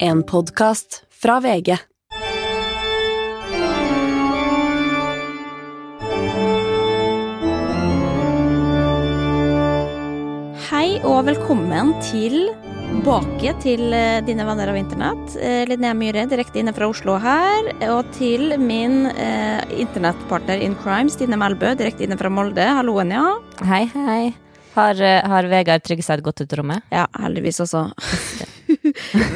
En podkast fra VG. Hei og velkommen til tilbake til eh, dine venner av internett. Eh, Linnea Myhre direkte inne fra Oslo her. Og til min eh, internettpartner in crime, Stine Melbø, direkte inne fra Molde. Hallo, Enja. Hei, hei. Har, eh, har Vegard Tryggeseid gått ut av rommet? Ja, heldigvis også.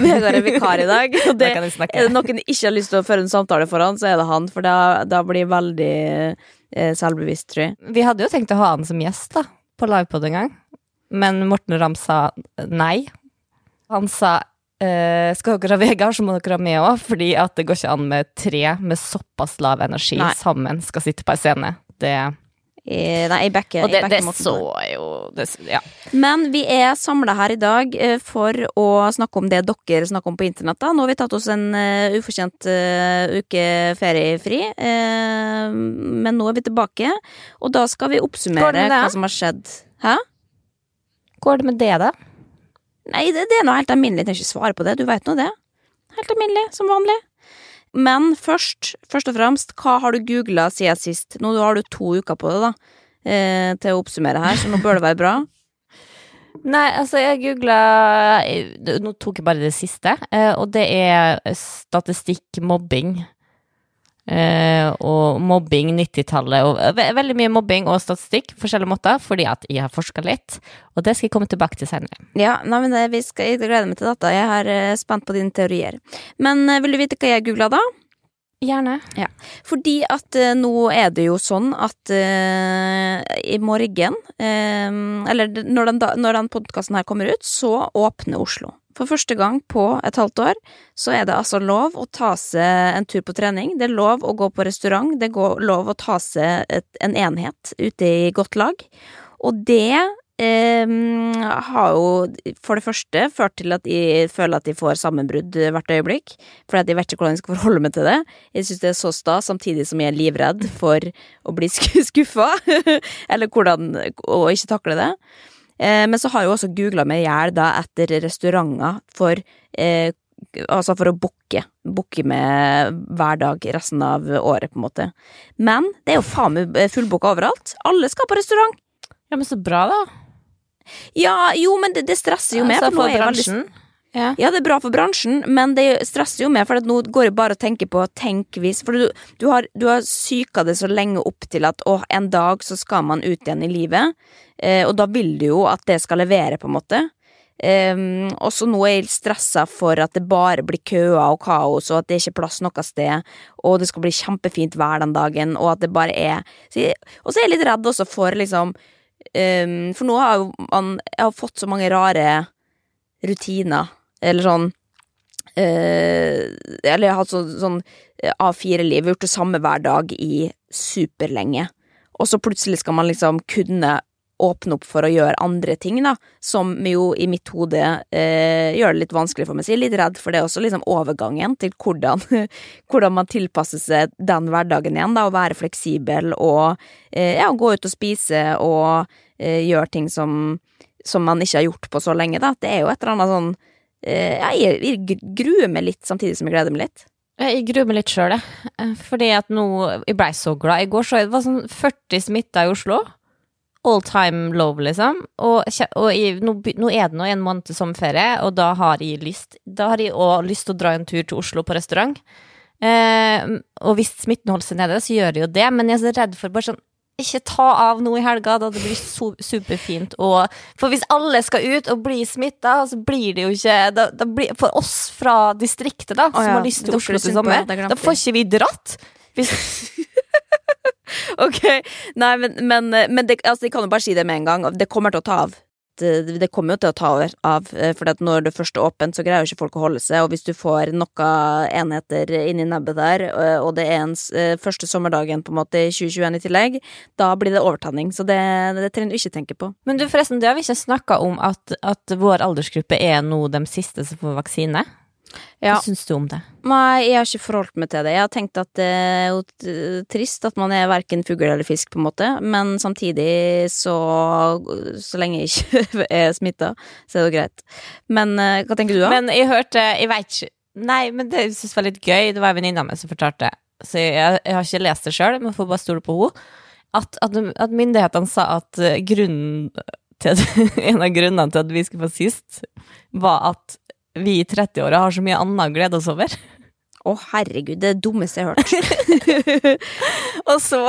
Vegard er vikar i dag. Og det, Da er det noen ikke har lyst til å føre en samtale for han, så er det han. For da, da blir jeg veldig eh, selvbevisst, tror jeg. Vi hadde jo tenkt å ha han som gjest da, på livepod en gang, men Morten Ramm sa nei. Han sa eh, skal dere ha Vegard, så må dere ha meg òg, fordi at det går ikke an med tre med såpass lav energi Nei. sammen skal sitte på ei scene. Det, Jeg, nei, jeg backer, og det, jeg det så jo det, Ja. Men vi er samla her i dag eh, for å snakke om det dere snakker om på internett. da. Nå har vi tatt oss en uh, ufortjent uh, uke feriefri, uh, men nå er vi tilbake. Og da skal vi oppsummere hva som har skjedd. Hæ? Går det med det, da? Nei, det, det er noe helt alminnelig. Jeg trenger ikke svare på det. Du veit nå det. Helt alminnelig, som vanlig. Men først, først og fremst, hva har du googla siden sist? Nå har du to uker på det, da. Eh, til å oppsummere her, så nå bør det være bra. Nei, altså, jeg googla Nå tok jeg bare det siste, eh, og det er statistikk mobbing. Eh, og mobbing 90-tallet, og ve veldig mye mobbing og statistikk, forskjellige måter, fordi at jeg har forska litt, og det skal jeg komme tilbake til senere. Ja, nei, men det, vi skal, jeg gleder meg til dette. Jeg er uh, spent på dine teorier. Men uh, vil du vite hva jeg googla da? Gjerne. Fordi at eh, nå er det jo sånn at eh, i morgen eh, Eller når den, da- når den podkasten her kommer ut, så åpner Oslo. For første gang på et halvt år så er det altså lov å ta seg en tur på trening. Det er lov å gå på restaurant. Det er lov å ta seg et, en enhet ute i godt lag. Og det eh, har jo for det første ført til at jeg føler at de får sammenbrudd hvert øyeblikk. Fordi at jeg vet ikke hvordan jeg skal forholde meg til det. Jeg syns det er så stas, samtidig som jeg er livredd for å bli sk- skuffa. Eller hvordan å ikke takle det. Eh, men så har jeg også googla meg i hjel etter restauranter for eh, Altså for å booke. Booke med hver dag resten av året, på en måte. Men det er jo faen meg fullbooka overalt. Alle skal på restaurant. Ja, men så bra, da. Ja, jo, men det, det stresser jo med. Altså, for for jeg veldig- bransjen. Ja. Ja, det er bra for bransjen, men det stresser jo meg, for nå går jeg bare og tenker på tenk hvis For du, du har, du har psyka det så lenge opp til at å, en dag så skal man ut igjen i livet, eh, og da vil du jo at det skal levere, på en måte. Eh, og så nå er jeg stressa for at det bare blir køer og kaos, og at det ikke er plass noe sted, og det skal bli kjempefint vær den dagen, og at det bare er Og så er jeg litt redd også for liksom eh, For nå har jo man Jeg har fått så mange rare rutiner, eller sånn eh, Eller jeg har hatt sånn, sånn A4-liv, gjort det samme hver dag i superlenge. Og så plutselig skal man liksom kunne åpne opp for å gjøre andre ting, da, som jo i mitt hode eh, gjør det litt vanskelig for meg. Så jeg er litt redd for det også, liksom overgangen til hvordan, hvordan man tilpasser seg den hverdagen igjen, da, å være fleksibel og eh, ja, gå ut og spise og eh, gjøre ting som, som man ikke har gjort på så lenge, da. Det er jo et eller annet sånn eh, jeg, jeg gruer meg litt samtidig som jeg gleder meg litt. Jeg gruer meg litt sjøl, jeg. Eh, Fordi at nå Jeg blei så glad. I går så det var sånn 40 smitta i Oslo. All time low, liksom. Og, og jeg, nå, nå er det nå en måned til sommerferie, og da har jeg lyst Da har jeg òg lyst til å dra en tur til Oslo på restaurant. Eh, og hvis smitten holder seg nede, så gjør jeg jo det, men jeg er så redd for bare sånn ikke ta av nå i helga, da det blir so superfint. Og, for hvis alle skal ut og bli smitta, så blir det jo ikke da, da blir, For oss fra distriktet, da, som som ja, har lyst til Oslo til sommer, da får ikke vi dratt. Hvis, Ok, nei, men, men, men det, altså, jeg kan jo bare si det med en gang. Det kommer til å ta av. Det, det kommer jo til å ta av, eh, for når det først er åpent, så greier jo ikke folk å holde seg. Og hvis du får noen enheter inni nebbet der, eh, og det er en eh, første sommerdagen på en måte i 2021 i tillegg, da blir det overtenning. Så det, det trenger du ikke tenke på. men du, forresten, det har vi ikke snakka om, at, at vår aldersgruppe er nå de siste som får vaksine. Ja. Hva syns du om det? Nei, jeg har ikke forholdt meg til det. Jeg har tenkt at det er jo trist at man er verken fugl eller fisk, på en måte, men samtidig så Så lenge jeg ikke er smitta, så er det jo greit. Men eh, hva tenker du, da? Men jeg hørte Jeg vet ikke Nei, men det jeg var litt gøy. Det var en venninne av meg som fortalte det. Så jeg, jeg har ikke lest det sjøl, men får bare stole på henne. At, at, at myndighetene sa at eh, grunnen til at, En av grunnene til at vi skulle få sist, var at vi i 30-åra har så mye annet å glede oss over. Å, herregud, det er det dummeste jeg har hørt. Og så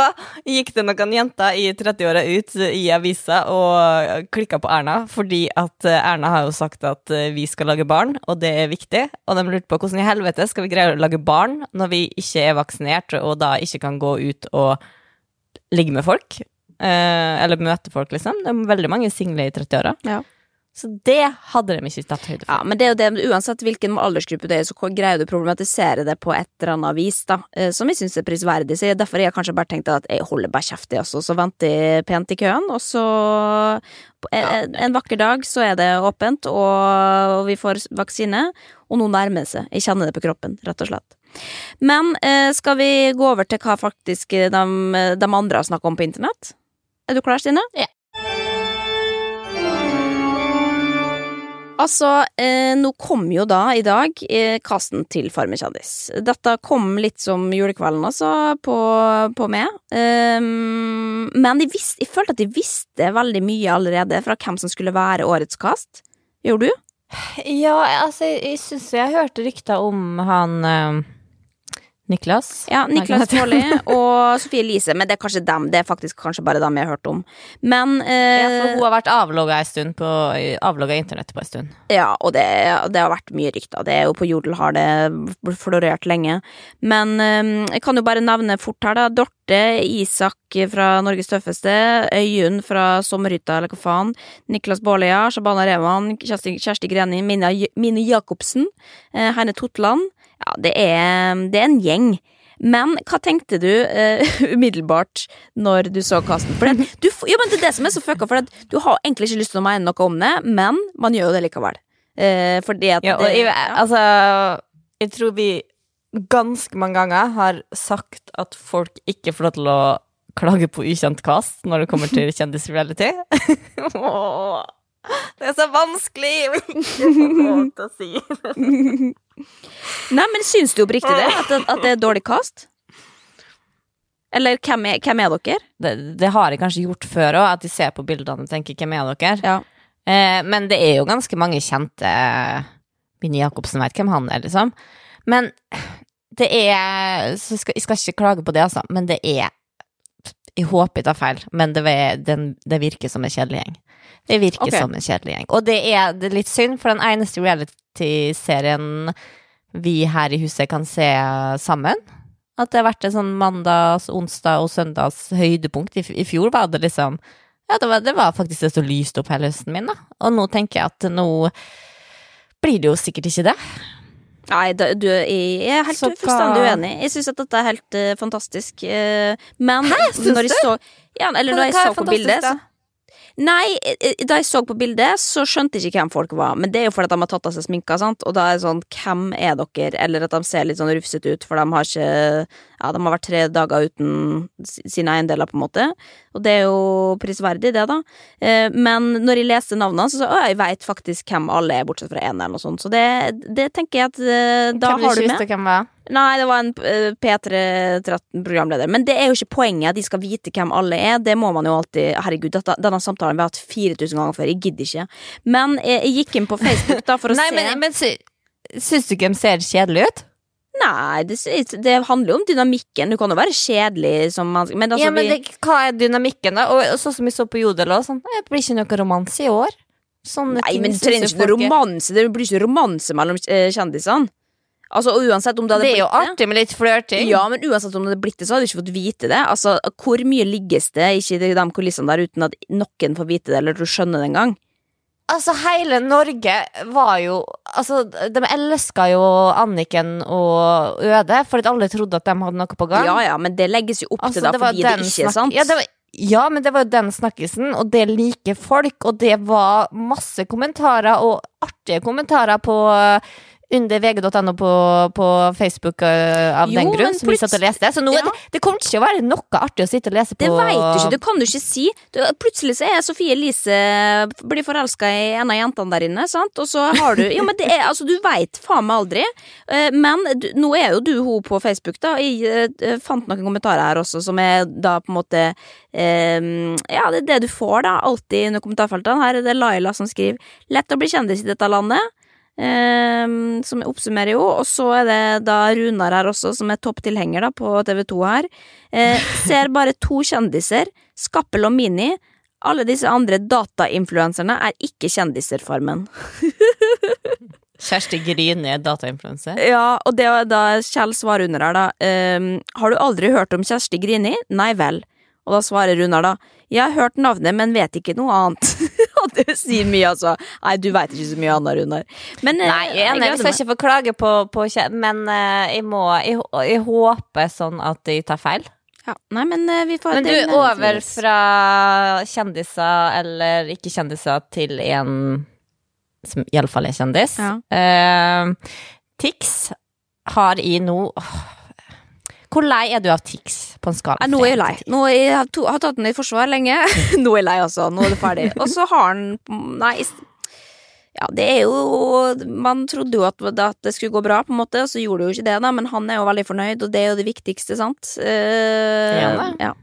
gikk det noen jenter i 30-åra ut i avisa og klikka på Erna, fordi at eh, Erna har jo sagt at eh, vi skal lage barn, og det er viktig. Og de lurte på hvordan i helvete skal vi greie å lage barn når vi ikke er vaksinert, og da ikke kan gå ut og ligge med folk. Eh, eller møte folk, liksom. Det er veldig mange single i 30-åra. Ja. Så det hadde de ikke tatt høyde for. Ja, men det er jo det, uansett hvilken aldersgruppe det er, så greier du å problematisere det på et eller annet vis, da, eh, som jeg syns er prisverdig. Så jeg, derfor har jeg kanskje bare tenkt at jeg holder bare kjeft, jeg også, så venter jeg pent i køen, og så en, en vakker dag så er det åpent, og vi får vaksine, og nå nærmer det seg. Jeg kjenner det på kroppen, rett og slett. Men eh, skal vi gå over til hva faktisk de, de andre har snakka om på internett? Er du klar, Stine? Ja. Altså, eh, nå kom jo da i dag eh, casten til Farmen kjendis. Dette kom litt som julekvelden, altså, på, på meg. Eh, men jeg, visste, jeg følte at jeg visste veldig mye allerede fra hvem som skulle være årets cast. Gjorde du? Ja, altså, jeg, jeg syns jeg hørte rykter om han eh, Niklas. Ja, Niklas Baarli og Sofie Elise, men det er kanskje dem. Det er faktisk kanskje bare dem jeg har hørt om. Men eh, Ja, for hun har vært avlogga en stund på Avlogga internettet på en stund. Ja, og det, det har vært mye rykter. Det er jo på Jodel har det florert lenge. Men eh, jeg kan jo bare nevne fort her, da. Dorte, Isak fra Norges tøffeste, Øyunn fra Sommerhytta, eller hva faen. Niklas Baarli, ja. Shabana Rehman, Kjersti, Kjersti Greni, Mina, Mine Jacobsen, eh, Heine Totland. Det er, det er en gjeng. Men hva tenkte du uh, umiddelbart når du så casten? For det, du, jo, men det er det som er så fucka, for du har egentlig ikke lyst til å mene noe om det, men man gjør jo det likevel. Uh, fordi at Ja, og det, ja. altså Jeg tror vi ganske mange ganger har sagt at folk ikke får lov til å klage på ukjent cast når det kommer til kjendisreality. Det er så vanskelig å ikke få lov til å si. Nei, men syns du oppriktig det? At, det- at det er dårlig cast? Eller hvem er, hvem er dere? Det, det har jeg kanskje gjort før òg, at de ser på bildene og tenker 'hvem er dere?' Ja. Eh, men det er jo ganske mange kjente Mini Jacobsen vet hvem han er, liksom. Men det er så skal, Jeg skal ikke klage på det, altså, men det er Jeg håper jeg tar feil, men det, den, det virker som en kjedelig gjeng. Det virker okay. som en kjedelig gjeng. Og det er, det er litt synd, for den eneste reality-serien vi her i huset kan se sammen At det har vært en sånn mandags, onsdag og søndags høydepunkt. I, I fjor var det liksom Ja, det var, det var faktisk det som lyste opp hele høsten min, da. Og nå tenker jeg at nå blir det jo sikkert ikke det. Nei, da, du, jeg er helt fullstendig uenig. Jeg syns at dette er helt uh, fantastisk. Uh, men Syns når jeg så ja, Eller da jeg så på bildet da? Nei, eh, da jeg så på bildet, så skjønte jeg ikke hvem folk var. Men det er jo fordi de har tatt av seg sminka, sant? og da er det sånn Hvem er dere? Eller at de ser litt sånn rufsete ut, for de har ikke Ja, de har vært tre dager uten sine eiendeler, på en måte. Og det er jo prisverdig, det, da. Eh, Men når jeg leste navnene, så sa jeg «Å, jeg veit faktisk hvem alle er, bortsett fra én, eller noe sånt. Så det, det tenker jeg at eh, da Hvem har du med. visste hvem var? Nei, det var en eh, P3-13-programleder. Men det er jo ikke poenget at de skal vite hvem alle er. Det må man jo alltid Herregud, dette, denne samtalen vi har hatt 4000 ganger før. Jeg gidder ikke. Men jeg, jeg gikk inn på Facebook da for å Nei, se men, men sy, syns du ikke de ser kjedelige ut? Nei, det, det handler jo om dynamikken. Du kan jo være kjedelig som man Men altså, ja, men det, hva er dynamikken, da? Og, sånn som vi så på Jodel òg, sånn Det blir ikke noe romanse i år. Sånne Nei, men det trenger ikke noe romanse. Det blir ikke romanse mellom eh, kjendisene. Altså, uansett om det hadde Det er jo blitt artig med litt flørting. Ja, men uansett om det hadde blitt det, så hadde du ikke fått vite det. Altså, Hvor mye ligges det ikke i de kulissene der uten at noen får vite det, eller du skjønner det engang? Altså, hele Norge var jo Altså, de elska jo Anniken og Øde, fordi alle trodde at de hadde noe på gang. Ja ja, men det legges jo opp Altså, til da det fordi det ikke er sant. Ja, det var, ja, men det var jo den snakkisen, og det liker folk, og det var masse kommentarer, og artige kommentarer på under vg.no på, på Facebook øh, av Jo, den grunn, som vi satt og leste. Så nå, Ja. det, det kommer ikke til å være noe artig å sitte og lese på Det veit du ikke, det kan du ikke si. Du, plutselig så er Sofie Elise blir forelska i en av jentene der inne, sant? og så har du Jo, men det er altså, du veit faen meg aldri. Eh, Men du, nå er jo du hun på Facebook, da. Jeg eh, fant noen kommentarer her også, som er da på en måte Um, Ja, det er det du får, da, alltid under kommentarfeltene. Her er det Laila som skriver 'Lett å bli kjendis i dette landet'. Ehm, som oppsummerer jo, og så er det da Runar her også, som er topptilhenger da på TV2 her. Eh, ser bare to kjendiser, Skappel og Mini. Alle disse andre datainfluenserne er ikke kjendiser, Farmen. Kjersti Grini er datainfluenser. Ja, og det er da Kjell svarer under her, da. ehm, har du aldri hørt om Kjersti Grini? Nei vel. Og da svarer Runar da. Jeg har hørt navnet, men vet ikke noe annet. Det sier mye, altså. Nei, du veit ikke så mye annet, Runar. Men eh, Nei, jeg jeg, jeg skal ikke få klage på, på Men eh, jeg må jeg, jeg håper sånn at jeg tar feil. Ja, nei, men eh, vi får Men du, er over fra kjendiser eller ikke kjendiser til en som iallfall er kjendis. Ja. Uh, Tix har i nå åh, Hvor lei er du av Tix på en skala? Nå er jeg lei. Nå er jeg to, har tatt den i forsvar lenge. nå er jeg lei, altså. Nå er det ferdig. Og så har han Nei, ja, det er jo Man trodde jo at, at det skulle gå bra, på en måte, og så gjorde det jo ikke det, da. Men han er jo veldig fornøyd, og det er jo det viktigste, sant? Uh, han det? Ja.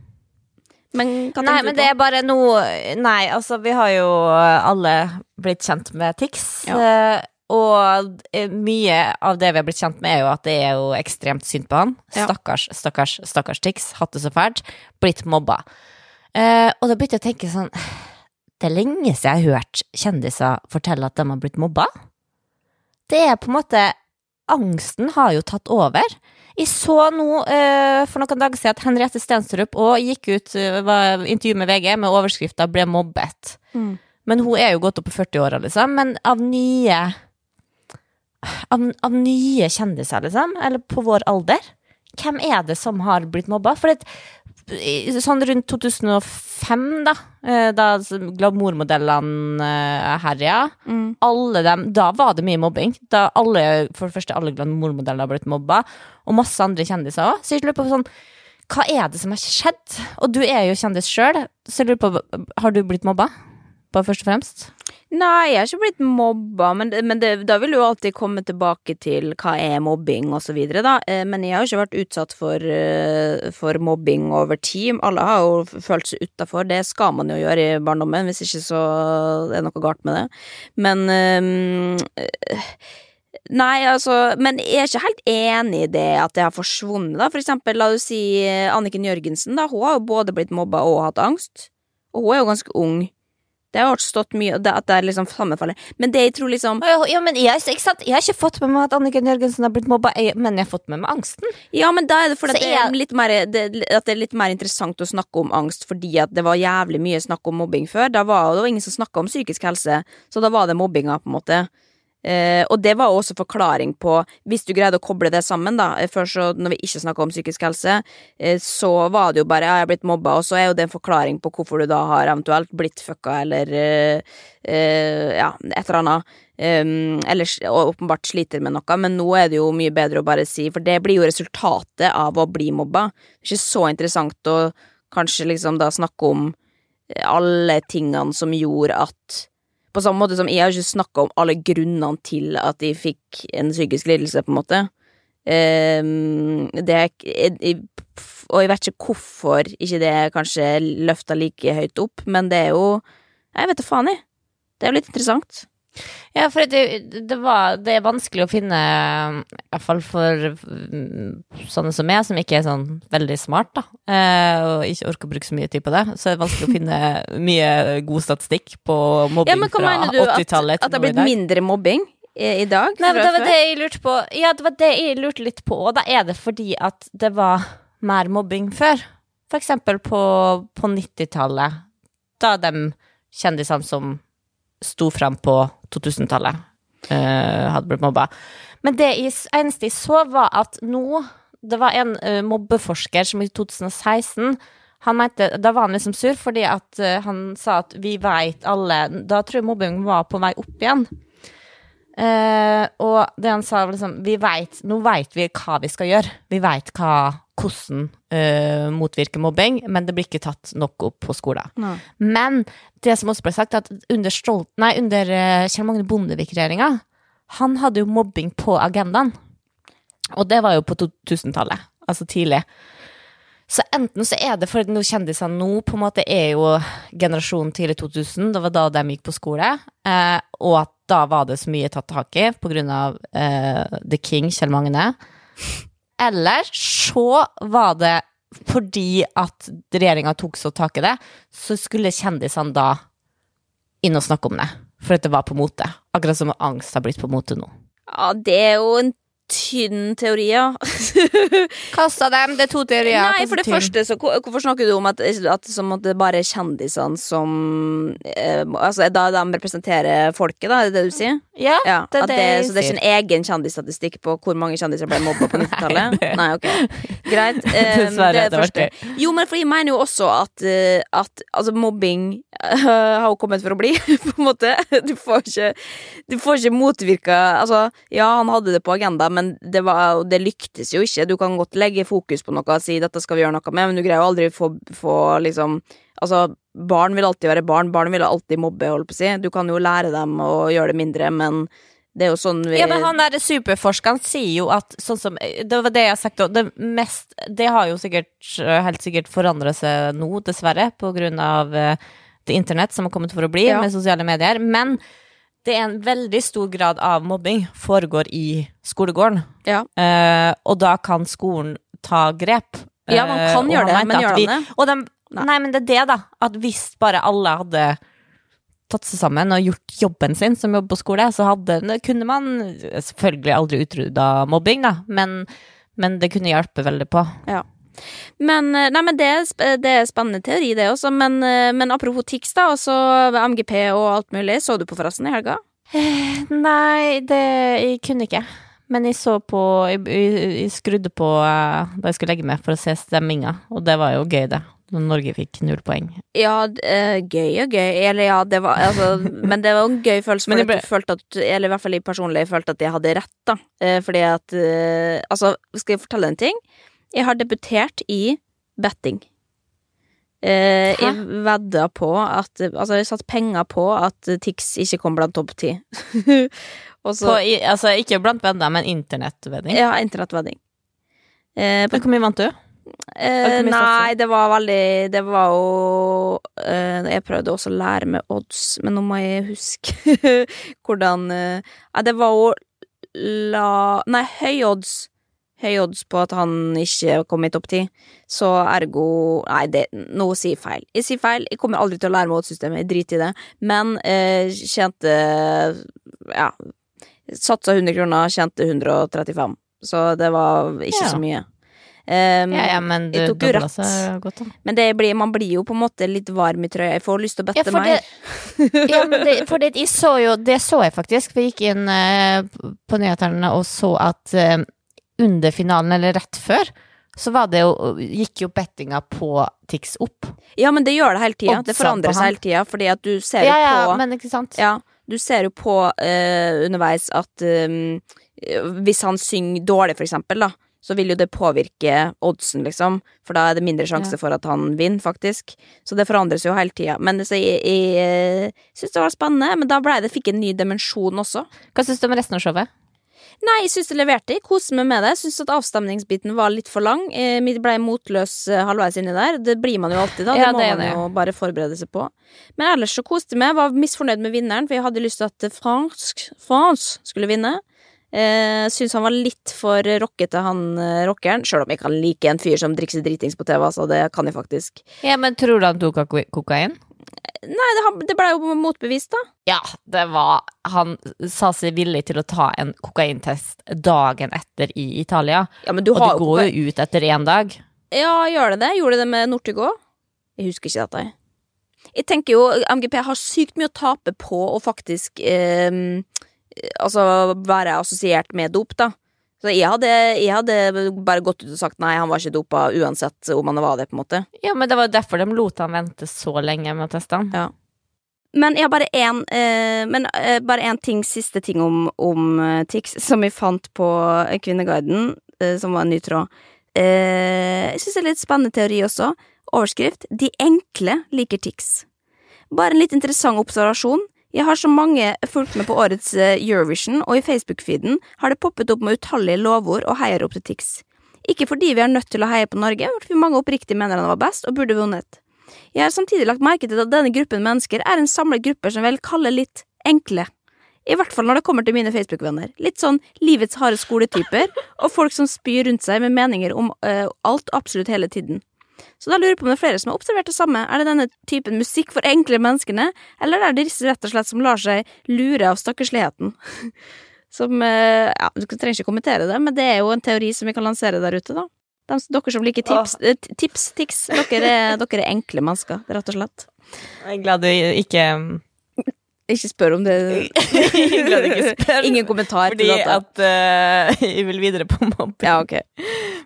Men hva Nei, men det er bare noe Nei, altså, vi har jo alle blitt kjent med Tix. eh, Og eh, mye av det vi har blitt kjent med, er jo at det er jo ekstremt synd på han. Ja. Stakkars, stakkars, stakkars Tix. Hatt det så fælt. Blitt mobba. Eh, og da begynte jeg å tenke sånn Det er lenge siden jeg har hørt kjendiser fortelle at de har blitt mobba. Det er på en måte Angsten har jo tatt over. Jeg så nå eh, for noen dager siden at Henriette Stenstrup òg gikk ut uh, var intervju med VG med overskrifta 'ble mobbet'. Mm. Men hun er jo gått opp på 40-åra, liksom. Men av nye av, av nye kjendiser, liksom, eller på vår alder, hvem er det som har blitt mobba? For det, sånn rundt 2005, da, eh, da glamourmodellene eh, herja, Mm. alle dem, da var det mye mobbing. Da alle, for det første, alle glamourmodeller har blitt mobba, og masse andre kjendiser òg. Så jeg lurer på sånn, hva er det som har skjedd? Og du er jo kjendis sjøl, så jeg lurer på, har du blitt mobba? Bare først og fremst? Nei, jeg har ikke blitt mobba, men, men det, da vil du alltid komme tilbake til hva er mobbing og så videre, da. Eh, Men jeg har jo ikke vært utsatt for, eh, for mobbing over tid. Alle har jo følt seg utafor. Det skal man jo gjøre i barndommen, hvis ikke så er det noe galt med det. Men eh, Nei, altså Men jeg er ikke helt enig i det at det har forsvunnet, da. For eksempel, la oss si Anniken Jørgensen, da. Hun har jo både blitt mobba og hatt angst. Og hun er jo ganske ung. Det har stått mye det, At det er liksom sammenfaller. Men det jeg tror liksom Ja, men jeg, ikke sant? jeg har ikke fått med meg at Anniken Jørgensen har blitt mobba, men jeg har fått med meg angsten. Ja, men da er det fordi at det er jeg- litt mer, det, at det er litt mer interessant å snakke om angst fordi at det var jævlig mye snakk om mobbing før. Da var det var ingen som snakka om psykisk helse, så da var det mobbinga, på en måte. Eh, og det var også forklaring på Hvis du greide å koble det sammen, da eh, Før så, når vi ikke snakka om psykisk helse, eh, så var det jo bare ja, jeg er blitt mobba, og så er jo det en forklaring på hvorfor du da har eventuelt blitt fucka, eller eh, eh, ja, et eller annet. Um, eller åpenbart sliter med noe, men nå er det jo mye bedre å bare si, for det blir jo resultatet av å bli mobba. Det er ikke så interessant å kanskje liksom da snakke om eh, alle tingene som gjorde at På samme måte som jeg har ikke snakka om alle grunnene til at de fikk en psykisk lidelse, på en måte. Um, det er Og jeg vet ikke hvorfor ikke det er kanskje løfta like høyt opp, men det er jo Jeg vet da faen, jeg. Det er jo litt interessant. Ja, for det, det, var, det er vanskelig å finne, iallfall for mm, sånne som meg, som ikke er sånn veldig smart, da, eh, og ikke orker å bruke så mye tid på det, så er det vanskelig å finne mye god statistikk på mobbing Ja, men hva fra mener du? At, 80-tallet at det har blitt mindre mobbing i, i dag? Nei, det var det jeg lurte på. Ja, det var det jeg lurte litt på, og da er det fordi at det var mer mobbing før. For eksempel på, på 90-tallet, da de kjendisene som sto frem på 2000-tallet, Uh, hadde blitt mobba. Men det eneste jeg så, var at nå Det var en uh, mobbeforsker som i 2016 han mente, Da var han liksom sur fordi at uh, han sa at vi veit alle Da tror jeg mobbing var på vei opp igjen. Eh, og det han sa, var liksom vi vet, Nå vet vi hva vi skal gjøre. Vi vet hva, hvordan eh, motvirke mobbing, men det blir ikke tatt nok opp på skolen. Nei. Men det som også ble sagt, at under, Stolt, nei, under eh, Kjell Magne Bondevik-regjeringa, han hadde jo mobbing på agendaen. Og det var jo på 2000-tallet, altså tidlig. Så enten så er det fordi noen kjendisene nå på en måte er jo generasjonen tidlig 2000, det var da de gikk på skole, eh, og at da var det så mye tatt tak i på grunn av eh, The King, Kjell Magne. Eller så var det fordi at regjeringa tok så tak i det, så skulle kjendisene da inn og snakke om det. For at det var på mote. Akkurat som angst har blitt på mote nå. Ja, det er jo en tynn teori, ja. Kasta dem, det er to teorier. Nei, for det første, så hvorfor snakker du om at, at, som at det bare kjendisene som eh, Altså, da de representerer folket, da, er det det du sier? Ja, Ja, det det det, sier så det er ikke en egen kjendisstatistikk på hvor mange kjendiser ble mobba på 90-tallet? Nei, ok. Greit. Eh, Dessverre, det det var første. Jo, men for jeg mener jo også at, eh, at altså, mobbing uh, har jo kommet for å bli, på en måte. Du får ikke, du får ikke motvirka Altså, ja, han hadde det på agenda, men det, var, det lyktes jo ikke. Du kan godt legge fokus på noe og si 'dette skal vi gjøre noe med', men du greier jo aldri få, få liksom Altså, barn vil alltid være barn. Barn vil alltid mobbe, holdt på å si. Du kan jo lære dem å gjøre det mindre, men det er jo sånn vi Ja, men han der superforskeren sier jo at sånn som Det var det jeg har sagt òg. Det mest Det har jo sikkert helt sikkert forandra seg nå, dessverre, på grunn av eh, det internett som har kommet for å bli, Ja. med sosiale medier. Men det er en veldig stor grad av mobbing foregår i skolegården. Ja. Eh, og da kan skolen ta grep. Ja, man Eh, kan og gjøre det, men gjør han det? De, Nei. nei. men det er det, da. At hvis bare alle hadde tatt seg sammen og gjort jobben sin som jobb på skole, så hadde, kunne man selvfølgelig aldri utrydda mobbing, da, men, men det kunne hjelpe veldig på. Men, eh, nei, men det, det er spennende teori, det også. Men, eh, men apropos TIX, da, og så MGP og alt mulig. Så du på forresten i helga? Nei, det Jeg kunne ikke. Men jeg så på Jeg, jeg, skrudde på eh, da jeg skulle legge meg for å se stemminga, og det var jo gøy, det. Når Norge fikk null poeng. Ja, eh, gøy og gøy. Eller ja, det var altså Men det var en gøy følelse, Men for ble- at du følte at Eller i hvert fall jeg personlig følte at jeg hadde rett, da. Eh, fordi at eh, Altså, skal jeg fortelle en ting? Jeg har debutert i betting. Eh, jeg vedda på at Altså, jeg satte penger på at Tix ikke kom blant topp ti. Altså, ikke blant venner, men internettvedding. Ja, internettvedding. Eh, på Hvor mye vant du? Eh, nei, det var veldig Det var jo eh, Jeg prøvde også å lære med odds, men nå må jeg huske hvordan eh, Nei, det var jo la Nei, høy odds. Høy odds på at han ikke kom i topp ti. Så ergo Nei, det, nå sier jeg feil. Jeg sier feil. Jeg kommer aldri til å lære meg oddssystemet. Jeg driter i det. Men eh, tjente Ja. Satsa 100 kroner, tjente 135. Så det var ikke Ja. så mye. Um, Ja, ja, men du dobla seg godt, da. Men det blir, man blir jo på en måte litt varm i trøya. Jeg får lyst til å bette ja, mer. Ja, men det, for det, så jo, det så jeg faktisk. Vi gikk inn uh, på nyhetene og så at eh, under finalen, eller rett før, så var det jo, gikk jo bettinga på Tix opp. Ja, men det gjør det hele tida. Det forandrer seg hele tida, fordi at du ser jo Ja, ja, på men ikke sant? Ja, du ser jo på uh, underveis at um, hvis han synger dårlig, for eksempel, da, så vil jo det påvirke oddsen, liksom. For da er det mindre sjanse Ja. for at han vinner, faktisk. Så det forandres jo hele tida. Men så jeg, jeg eh, syns det var spennende, men da ble det, fikk en ny dimensjon også. Hva syns du om resten av showet? Nei, jeg syns det leverte. Jeg koser meg med det. Syns at avstemningsbiten var litt for lang. Jeg Vi ble motløs eh, halvveis inni der. Det blir man jo alltid, da. Ja, det må det er man det. jo bare forberede seg på. Men ellers så koste jeg meg. Var misfornøyd med vinneren, for jeg hadde lyst til at eh, fransk, France skulle vinne. Eh, syns han var litt for rockete, han eh, rockeren. Sjøl om jeg kan like en fyr som drikker seg dritings på TV, altså. Det kan jeg faktisk. Ja, men tror du han tok koka- kokain? Nei, det, det blei jo motbevist, da. Ja, det var Han sa seg villig til å ta en kokaintest dagen etter i Italia. Ja, men du Og det går jo ut etter én dag. Ja, gjør det det? Gjorde det det med Northug òg? Jeg husker ikke dette. Jeg tenker jo MGP har sykt mye å tape på å faktisk eh, Altså være assosiert med dop, da. Så jeg hadde, jeg hadde bare gått ut og sagt nei, han var ikke dopa uansett om han var det, på en måte. Ja, men det var jo derfor de lot han vente så lenge med å teste han. Ja. Men jeg har bare én eh, eh, ting, siste ting om, om eh, Tix, som vi fant på Kvinneguiden, eh, som var en ny tråd. Eh, jeg syns det er litt spennende teori også. Overskrift 'De enkle liker Tix'. Bare en litt interessant observasjon. Jeg har så mange fulgt med på årets eh, Eurovision, og i Facebook-feeden har det poppet opp med utallige lovord og heiarop til Tix. Ikke fordi vi er nødt til å heie på Norge, men fordi mange oppriktig mener han var best og burde vunnet. Jeg har samtidig lagt merke til at denne gruppen mennesker er en samlet gruppe som vel kaller litt enkle. I hvert fall når det kommer til mine Facebook-venner. Litt sånn livets harde skoletyper, og folk som spyr rundt seg med meninger om uh, alt absolutt hele tiden. Så da lurer jeg på om det er flere som har observert det samme. Er det denne typen musikk for enkle menneskene, eller er det disse rett og slett som lar seg lure av stakkarsligheten? Som eh, Ja, du trenger ikke kommentere det, men det er jo en teori som vi kan lansere der ute, da. De, dere som liker tips, eh, tips, tics, dere er, dere er enkle mennesker, rett og slett. Jeg er glad du ikke Ikke spør om det. Spør. Ingen kommentar Fordi til dette. at uh, jeg vil videre på mobbing. Ja, okay.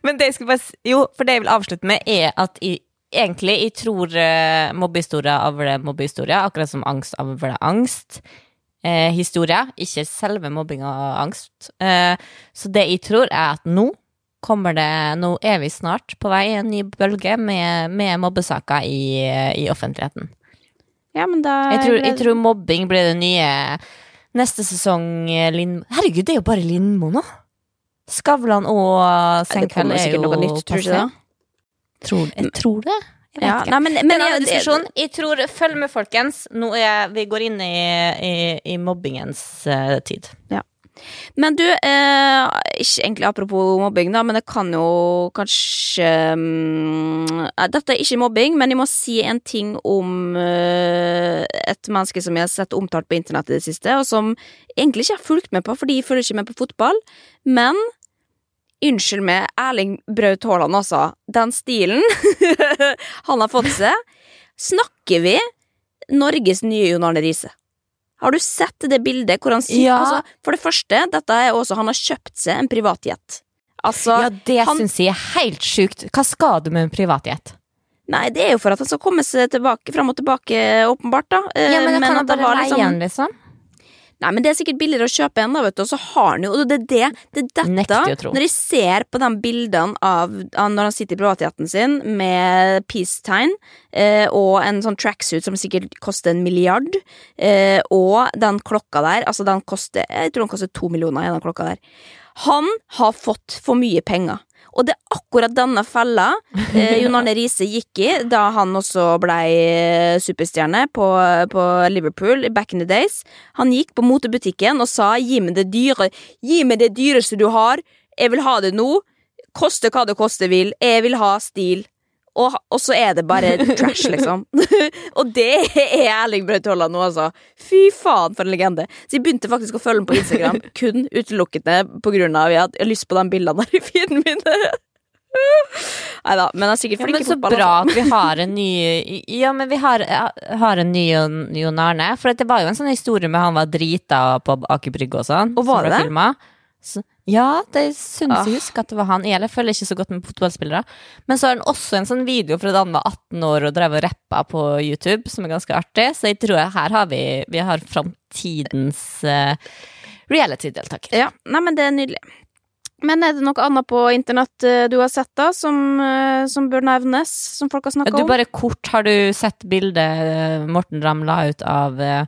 Men det jeg skal bare Jo, for det jeg vil avslutte med, er at jeg, egentlig jeg tror uh, mobbehistorier avler mobbehistorier, akkurat som angst avler angst. Eh, historier, ikke selve mobbing og angst. Eh, så det jeg tror, er at nå kommer det Nå er vi snart på vei i en ny bølge med, med mobbesaker i, i offentligheten. Ja, men da Jeg tror, jeg tror mobbing blir det nye neste sesong. eh, Linn... Herregud, det er jo bare Lindmo nå! Skavlan og Senkveld er jo noe nytt, tror du ikke det? Tror, jeg tror det. Jeg vet Ja, ikke. nei, men, Men men en jeg- Jeg tror, Følg med, folkens. Nå er vi går inn i, i, i mobbingens uh, tid. Men du, eh, ikke egentlig apropos mobbing, da, men det kan jo kanskje eh, Dette er ikke mobbing, men jeg må si en ting om uh, et menneske som jeg har sett omtalt på internett i det siste, og som egentlig ikke har fulgt med på, fordi jeg følger ikke med på fotball, men Unnskyld meg, Erling Braut Haaland, altså. Den stilen han har fått seg. Snakker vi Norges nye Jon Arne Riise? Har du sett det bildet hvor han sier Ja. altså, For det første, dette er også Han har kjøpt seg en privatjet. Altså Ja, det han- syns jeg er helt sjukt. Hva skal du med en privatjet? Nei, det er jo for at han skal komme seg tilbake fram og tilbake, åpenbart, da. Eh, Ja, men, kan at han bare leie den, liksom? Nei, men det er sikkert billigere å kjøpe en, da, vet du, og så har han jo Og det er det, det er dette. Når jeg ser på de bildene av, av når han sitter i privatjetten sin med peace-tegn eh, og en sånn tracksuit som sikkert koster en milliard, eh, og den klokka der, altså den koster Jeg tror den koster to millioner, den klokka der. Han har fått for mye penger. Og det er akkurat denne fella eh, Jon Arne Riise gikk i da han også blei eh, superstjerne på, på Liverpool back in the days. Han gikk på motebutikken og sa 'gi meg det dyre, gi meg det dyreste du har, jeg vil ha det nå', koste hva det koste vil, jeg vil ha stil. Og, og så er det bare trash, liksom. og det er Erling Braut Haaland nå, altså. Fy faen, for en legende. Så jeg begynte faktisk å følge ham på Instagram kun utelukkende av at jeg hadde lyst på de bildene der i feeden min. Nei da, men han er sikkert Ja, flink men i så bra at vi har en ny Ja, men vi har, har en ny Jon, Arne. For det var jo en sånn historie med han var drita på Aker Brygge og sånn. Og var det det? filmet. Så, ja, det syns Ah. jeg husker at det var han. Jeg følger ikke så godt med fotballspillere. Men så har han også en sånn video fra da han var 18 år og drev og rappa på YouTube, som er ganske artig. Så jeg tror her har vi, vi har framtidens uh, reality-deltaker. Ja, nei, men det er nydelig. Men er det noe annet på internett eh, du har sett, da, som, eh, som bør nevnes? Som folk har snakka Du bare kort, har du sett bildet Morten Ramm la ut av eh,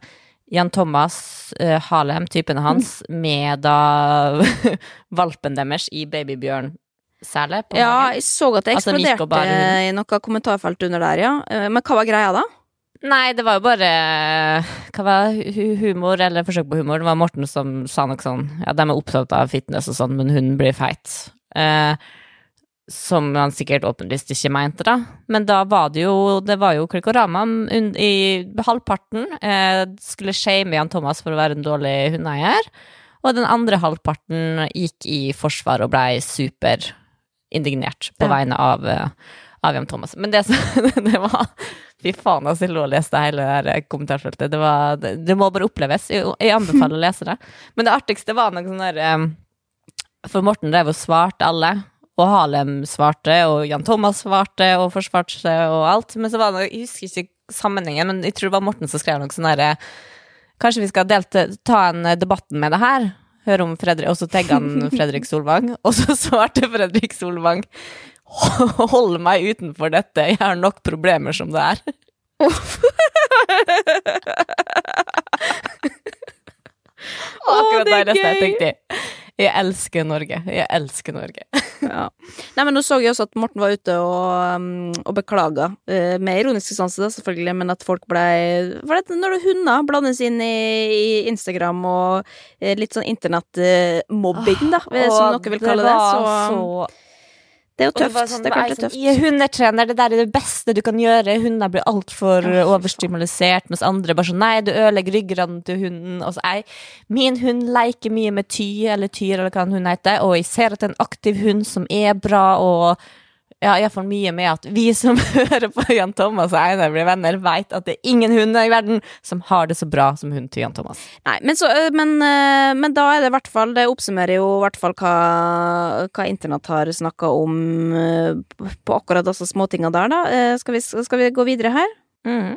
Jan Thomas uh, Halem, typen hans, med da valpen deres i Babybjørn særlig på Ja, magen? jeg så at det Altså, gikk eksploderte altså, bare... i noe kommentarfelt under der, ja. Eh, Men hva var greia, da? Nei, det var jo bare Hva var humor, eller forsøk på humor? Det var Morten som sa noe sånn Ja, de er opptatt av fitness og sånn, men hun blir feit. Eh, som han sikkert åpenlyst ikke mente, da. Men da var det jo Det var jo Klikorama un- i halvparten eh, skulle shame Jan Thomas for å være en dårlig hundeeier. Og den andre halvparten gikk i forsvar og blei superindignert på Ja. vegne av, eh, av Jan Thomas. Men det, det var Fy faen, altså, jeg lå og leste hele det her kommentarfeltet. Det, var, det, det må bare oppleves. Jeg, jeg anbefaler å lese det. Men det artigste var noe sånn der eh, For Morten drev og svarte alle. Og Halem svarte, og Jan Thomas svarte og forsvarte seg og alt. Men så var det Jeg husker ikke sammenhengen, men jeg tror det var Morten som skrev noe sånn herre Kanskje vi skal delte, ta en debatten med det her? Høre om Fredrik Og så tagga han Fredrik Solvang, og så svarte Fredrik Solvang Hold meg utenfor dette, jeg har nok problemer som det er. Akkurat det da er leste jeg, tenkte jeg elsker Norge. Jeg elsker Norge. Ja. Nei, men nå så jeg også at Morten var ute og, um, og beklaga, eh, med ironisk distanse, da, selvfølgelig, men at folk blei når hunder blandes inn i, i Instagram og eh, litt sånn internettmobbing, da, eh, som noen vil kalle det, så, så det er jo tøft. det sånn, det er klart det er tøft. sånn, er hundetrener, det der er det beste du kan gjøre. Hunder blir altfor Ja, overstimulisert, mens andre bare sånn Nei, du ødelegger ryggraden til hunden. Og så jeg Min hund leker mye med Ty, eller Tyr, eller hva en hund heter, og jeg ser at det er en aktiv hund som er bra, og ja, iallfall mye med at vi som hører på Jan Thomas og Einar blir venner, veit at det er ingen hunder i verden som har det så bra som hunden til Jan Thomas. Nei, men, så, øh, men, øh, men da er det i hvert fall Det oppsummerer jo i hvert fall hva, hva internett har snakka om øh, på akkurat disse småtinga der, da. Skal vi, skal vi gå videre her? Mm.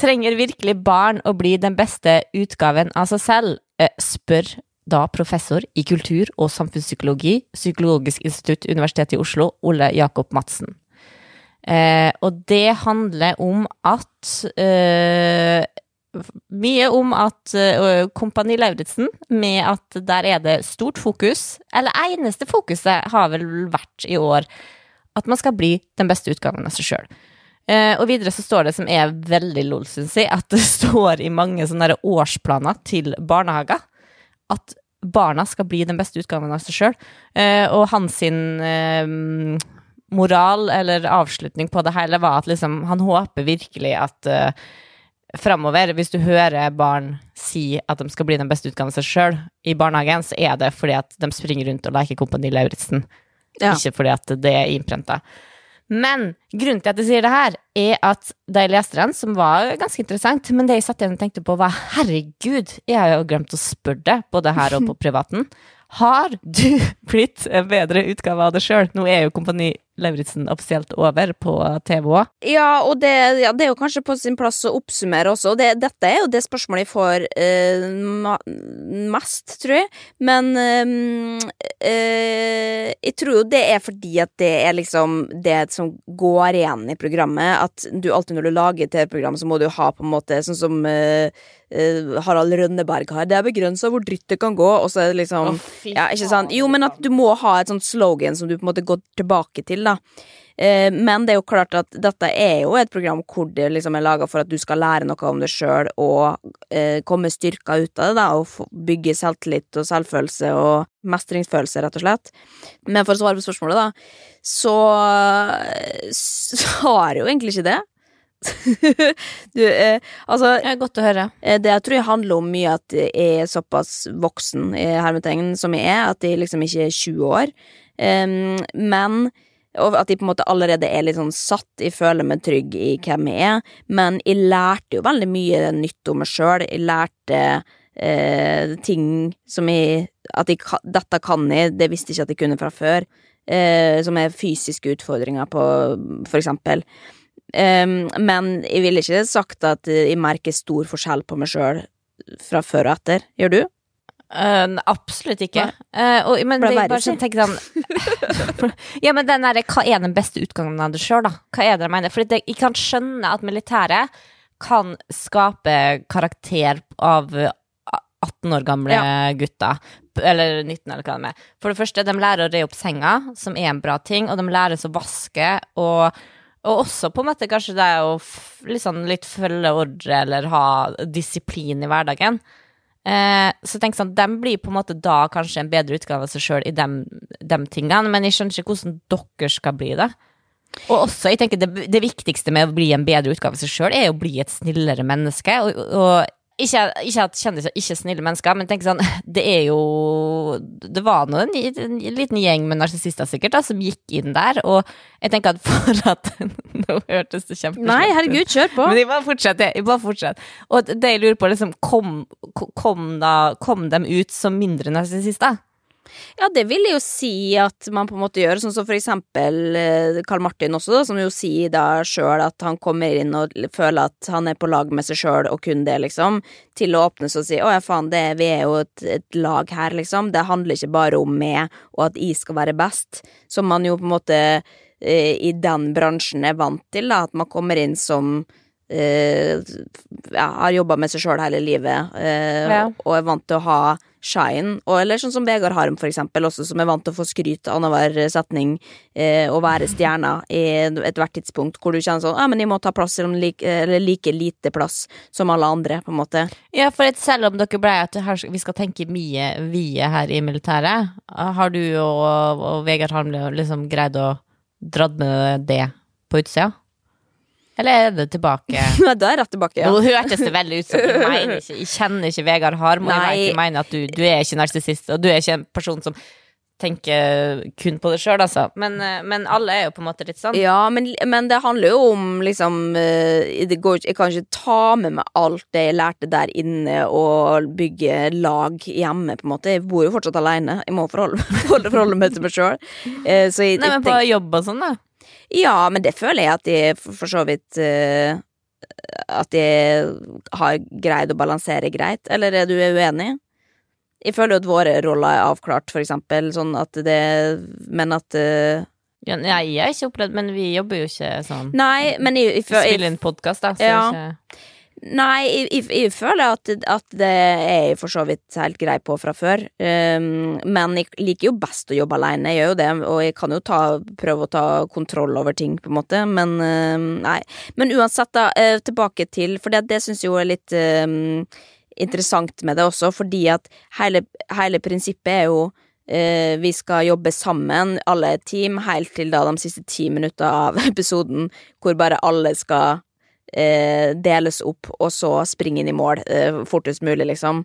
Trenger virkelig barn å bli den beste utgaven av seg selv? Eh, Spør da professor i kultur- og samfunnspsykologi, Psykologisk institutt, Universitetet i Oslo, Ole Jakob Madsen. Eh, og det handler om at eh, Mye om at eh, Kompani Lauritzen, med at der er det stort fokus, eller eneste fokuset har vel vært i år, at man skal bli den beste utgangen av seg sjøl. Eh, og videre så står det, som er veldig lol, syns jeg, at det står i mange sånne årsplaner til barnehager at barna skal bli den beste utgaven av seg sjøl. Eh, og hans sin eh, moral, eller avslutning på det hele, var at liksom, han håper virkelig at uh, framover, hvis du hører barn si at de skal bli den beste utgaven av seg sjøl i barnehagen, så er det fordi at de springer rundt og leker Kompani Lauritzen. Ja. Ikke fordi at det er innprenta. Men grunnen til at jeg sier det her, er at da jeg leste den, som var ganske interessant, men det jeg satt igjen og tenkte på, var herregud, jeg har jo glemt å spørre det, både her og på privaten. Har du blitt en bedre utgave av deg sjøl? Nå er jo Kompani Lauritzen offisielt over på TV òg. Ja, og det, ja, det er jo kanskje på sin plass å oppsummere også. Det, dette er jo det spørsmålet jeg får eh, mest, tror jeg. Men eh, eh, jeg tror jo det er fordi at det er liksom det som går igjen i programmet. At du alltid når du lager TV-program, så må du ha på en måte sånn som eh, eh, Harald Rønneberg har. Det er begrensa hvor dritt det kan gå, og så er det liksom ja, ikke sant? Jo, men at du må ha et sånt slogan som du på en måte går tilbake til, da. Eh, men det er jo klart at dette er jo et program hvor det liksom er laga for at du skal lære noe om deg sjøl og eh, komme styrka ut av det, da, og bygge selvtillit og selvfølelse og mestringsfølelse, rett og slett. Men for å svare på spørsmålet, da, så, så har jeg jo egentlig ikke det. du, eh, altså Det er godt å høre. Eh, Det jeg tror jeg handler om mye at jeg er såpass voksen i hermetegn som jeg er, at jeg liksom ikke er 20 år. Um, men og at jeg på en måte allerede er litt sånn satt, jeg føler meg trygg i hvem jeg er. Men jeg lærte jo veldig mye nytt om meg sjøl. Jeg lærte eh, ting som jeg At jeg, dette kan jeg, det visste jeg ikke at jeg kunne fra før. Eh, som er fysiske utfordringer på, for eksempel. Um, men jeg ville ikke sagt at jeg merker stor forskjell på meg sjøl fra før og etter. Gjør du? Uh, absolutt ikke. Uh, og, men det er bare sånn, tenk sånn Ja, men den der, Hva er den beste utgangen av det sjøl, da? Hva er det jeg mener? For jeg kan skjønne at militæret kan skape karakter av 18 år gamle gutter. Eller 19, eller hva det er. For det første, de lærer å re opp senga, som er en bra ting, og de lærer å vaske, og, og også på en måte kanskje det å liksom litt følge ordre, eller ha disiplin i hverdagen. Eh, så tenk sånn, de blir på en måte da kanskje en bedre utgave av seg sjøl i de, tingene, men jeg skjønner ikke hvordan dere skal bli det. Og også, jeg tenker det, det viktigste med å bli en bedre utgave av seg sjøl, er å bli et snillere menneske. Og, og ikke, ikke at kjendiser ikke er snille mennesker, men tenk sånn, det er jo Det var nå en, en liten gjeng med narsissister sikkert da, som gikk inn der, og jeg tenker at for at Nå hørtes det kjempeslett Nei, herregud, kjør på. Men jeg bare fortsetter. Jeg bare fortsetter. Og det jeg lurer på, liksom, kom, kom, da, kom de ut som mindre narsissister? Ja, det vil jo si at man på en måte gjør, sånn som for eksempel Carl Karl Martin også, da, som jo sier da sjøl at han kommer inn og føler at han er på lag med seg sjøl og kun det, liksom, til å åpne seg og si å ja, faen, det, vi er jo et, et lag her, liksom, det handler ikke bare om meg og at jeg skal være best, som man jo på en måte eh, i den bransjen er vant til, da, at man kommer inn som eh, ja, har jobba med seg sjøl hele livet eh, Ja. og er vant til å ha shine. Og, eller sånn som Vegard Harm, for eksempel, også, som er vant til å få skryt annenhver setning eh, og være stjerna i ethvert tidspunkt, hvor du kjenner sånn Ja, men jeg må ta plass, like, eller like lite plass som alle andre, på en måte. Ja, for selv om dere ble at vi skal tenke mye vide her i militæret, har du og, og Vegard Harm liksom greid å dratt med det på utsida? Eller er det tilbake? da er rett tilbake, ja. Nå hørtes det veldig ut som jeg mener ikke Jeg kjenner ikke Vegard Harmo. jeg Nei. mener at du, du er ikke narsissist, og du er ikke en person som tenker kun på det sjøl, altså. Men, eh, men alle er jo på en måte litt sånn. Ja, men, men det handler jo om liksom eh, det går, Jeg kan ikke ta med meg alt det jeg lærte der inne, og bygge lag hjemme, på en måte. Jeg bor jo fortsatt alene. Jeg må forholde, forholde, forholde meg til meg sjøl. Nei, men på jobb og sånn, da. Ja, men det føler jeg at jeg for, så vidt uh, At de har greid å balansere greit. Eller er du uenig? Jeg føler jo at våre roller er avklart, for eksempel. Sånn at det Men at uh, Ja, nei, jeg har ikke opplevd, men vi jobber jo ikke sånn. Nei, men jeg, jeg, jeg, spiller inn podkast, da, så Ja. ikke Nei, jeg, jeg, jeg føler at, at det er jeg for så vidt helt grei på fra før. Um, men jeg liker jo best å jobbe alene, jeg gjør jo det. Og jeg kan jo ta, prøve å ta kontroll over ting, på en måte. Men um, nei. Men uansett, da, eh, tilbake til For det, det syns jeg jo er litt um, interessant med det også, fordi at hele, hele prinsippet er jo eh, vi skal jobbe sammen, alle team, helt til da de siste ti minutter av episoden, hvor bare alle skal eh, deles opp, og så springe inn i mål eh, fortest mulig, liksom.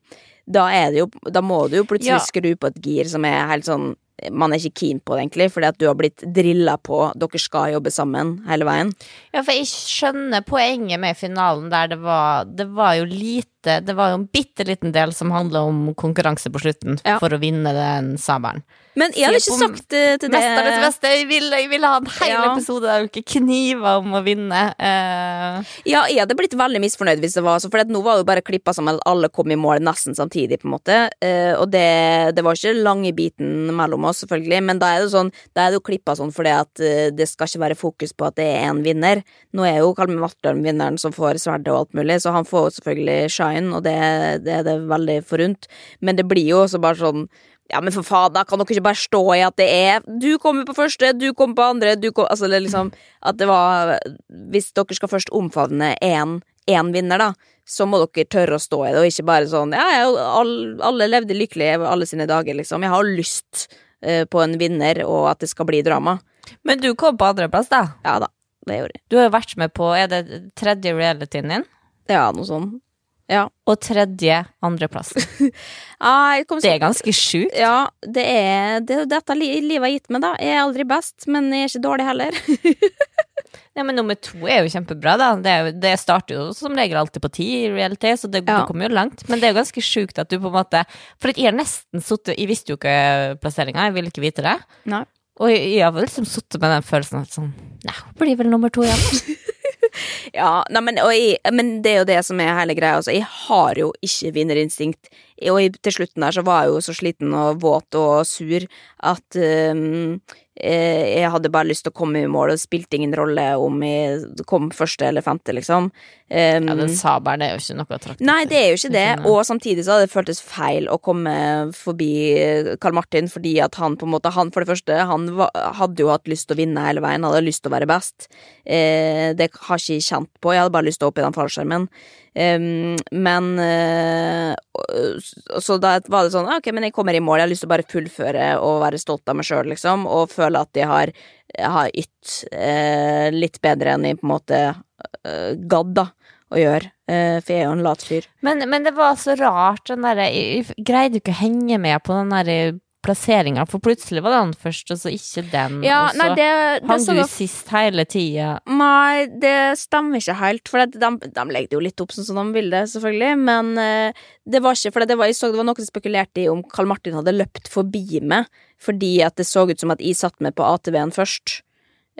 Da er det jo Da må du jo plutselig Ja. skru på et gir som er helt sånn Man er ikke keen på det, egentlig, fordi at du har blitt drilla på dere skal jobbe sammen hele veien. Ja, for jeg skjønner poenget med finalen der det var Det var jo lite Det var jo en bitte liten del som handla om konkurranse på slutten Ja. for å vinne den sabelen. Men jeg hadde ikke sagt det til det Mesternes beste. Jeg ville ville ha en hel Ja. episode der dere kniver om å vinne. Uh. Ja, jeg hadde blitt veldig misfornøyd hvis det var så, for nå var det jo bare klippa som at alle kom i mål nesten samtidig, på en måte. Uh, og det, det var ikke lange biten mellom oss, selvfølgelig, men da er det sånn, da er det jo klippa sånn fordi at uh, det skal ikke være fokus på at det er en vinner. Nå er jo Kalmen Vatland vinneren som får sverdet og alt mulig, så han får jo selvfølgelig shine, og det, det er det veldig forunt, men det blir jo også bare sånn ja, men for faen, da kan dere ikke bare stå i at det er Du kommer på første, du kommer på andre, du kom, Altså, liksom At det var Hvis dere skal først omfavne én vinner, da, så må dere tørre å stå i det, og ikke bare sånn Ja, jeg, alle, alle levde lykkelig alle sine dager, liksom. Jeg har lyst uh, på en vinner, og at det skal bli drama. men du kom på andreplass, da. Ja da, det gjorde jeg. Du har jo vært med på Er det tredje realityen din? Ja, noe sånn. Ja. Og tredje andreplass. Ah, Det er ganske sjukt. Ja, det er det, dette livet har gitt meg, da. Jeg er aldri best, men jeg er ikke dårlig heller. Ja, men nummer to er jo kjempebra, da. Det, det starter jo som regel alltid på ti i reality, så det, Ja. du kommer jo langt. Men det er jo ganske sjukt at du på en måte For jeg har nesten sittet Jeg visste jo ikke plasseringa, jeg ville ikke vite det. Nei. Og jeg, jeg har liksom sittet med den følelsen at sånn Nei, hun blir vel nummer to igjen. Ja, nei, men, jeg, men det er jo det som er hele greia. Altså, jeg har jo ikke vinnerinstinkt. Og til slutten der så var jeg jo så sliten og våt og sur at um, eh, jeg hadde bare lyst til å komme i mål, og det spilte ingen rolle om jeg kom første eller femte, liksom. Um, Ja, den sabelen er jo ikke noe å trakte Nei, det er jo ikke det, og samtidig så hadde det føltes feil å komme forbi Karl Martin, fordi at han på en måte, han for det første, han hadde jo hatt lyst til å vinne hele veien, hadde lyst til å være best. Uh, det har ikke jeg kjent på, jeg hadde bare lyst til å opp i den fallskjermen. Em, men uh, Så da var det sånn, ok, men jeg kommer i mål, jeg har lyst til å bare fullføre og være stolt av meg sjøl, liksom, og føle at jeg har, har ytt uh, litt bedre enn jeg på en måte uh, gadd, å gjøre, for jeg er jo en lat fyr. Men, men det var så rart, den derre greide du ikke å henge med på den derre plasseringa, for plutselig var det han først, og så ikke den, Ja, og så nei, det, det hang du da- sist hele tida. Nei, det stemmer ikke helt, for de, de legger det jo litt opp sånn som de vil det, selvfølgelig, men uh, det var ikke, for det var, jeg så det var noen som spekulerte i om Karl Martin hadde løpt forbi meg, fordi at det så ut som at jeg satt med på ATV-en først.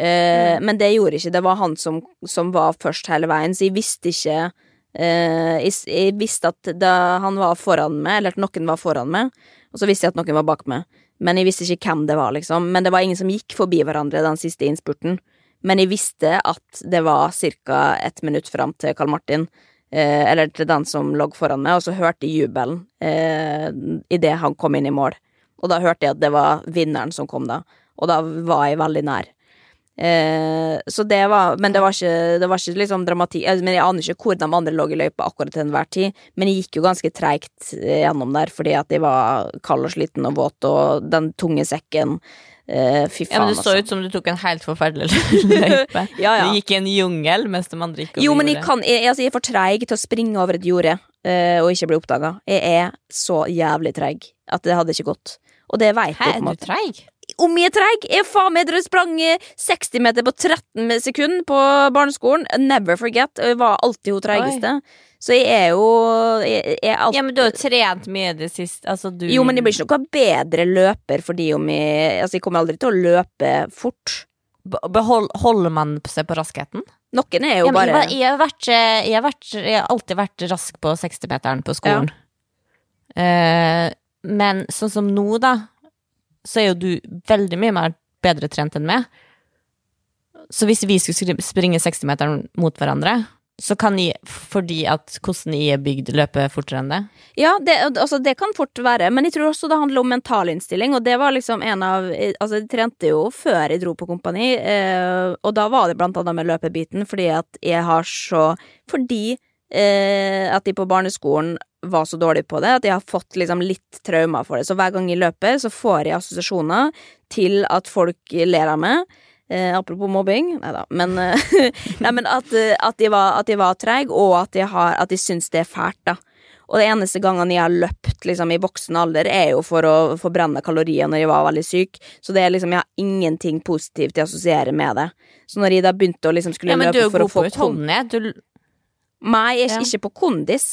Eh, Men det gjorde ikke, det var han som, som var først hele veien, så jeg visste ikke uh, jeg, jeg visste at da han var foran meg, eller at noen var foran meg, og så visste jeg at noen var bak meg. Men jeg visste ikke hvem det var, liksom. Men det var ingen som gikk forbi hverandre den siste innspurten. Men jeg visste at det var ca. ett minutt fram til Karl Martin, eh, eller til den som lå foran meg, og så hørte jeg jubelen eh, idet han kom inn i mål. Og da hørte jeg at det var vinneren som kom da, og da var jeg veldig nær. Eh, så det var Men det var ikke, det var ikke liksom dramatikk eh, Men Jeg aner ikke hvor de andre lå i løypa akkurat til enhver tid, men jeg gikk jo ganske treigt eh, gjennom der fordi at jeg var kald og sliten og våt, og den tunge sekken eh, Fy faen, Ja, men det så altså. ut som du tok en helt forferdelig løype. Ja, ja. Du gikk i en jungel mens de andre gikk over Jo, men jeg, kan, jeg, altså, jeg er for treig til å springe over et jorde eh, og ikke bli oppdaga. Jeg er så jævlig treig at det hadde ikke gått. Og det veit jeg på en er du måte. treig? Om jeg er treig? Jeg faen meg dere sprang eh, 60 meter på 13 sekunder på barneskolen. Never forget. Jeg var alltid hun treigeste. Så jeg er jo jeg, jeg er. Ja, men du har trent mye det siste Altså, du Jo, men jeg blir ikke noe bedre løper fordi om jeg Altså, jeg kommer aldri til å løpe fort. Behold, Holder man seg på raskheten? Noen er jo Ja, bare jeg, har vært, jeg, har vært, jeg har alltid vært rask på 60-meteren på skolen. Eh, men sånn som nå, da, så er jo du veldig mye mer bedre trent enn meg. Så hvis vi skulle springe 60-meteren mot hverandre, så kan jeg, fordi at hvordan jeg er bygd, løpe fortere enn det. Ja, det, altså, det kan fort være, men jeg tror også det handler om mental innstilling, og det var liksom en av Altså, jeg trente jo før jeg dro på kompani, eh, og da var det blant annet med løpebiten, fordi at jeg har så Fordi eh, at de på barneskolen var så dårlig på det, at jeg har fått liksom litt traumer for det. Så hver gang jeg løper, så får jeg assosiasjoner til at folk ler av meg. Eh, apropos mobbing, nei da, men, eh, nei, men at, eh, at, jeg var, at jeg var treig, og at jeg, har, at jeg syns det er fælt, da. Og det eneste gangen jeg har løpt liksom, i voksen alder, er jo for å forbrenne kalorier når jeg var veldig syk. Så det er liksom, jeg har ingenting positivt jeg assosierer med det. Så når jeg da begynte å liksom skulle Ja, men du er løpe jo for å god på utholdenhet. Du, Nei, jeg er Ja. ikke på kondis.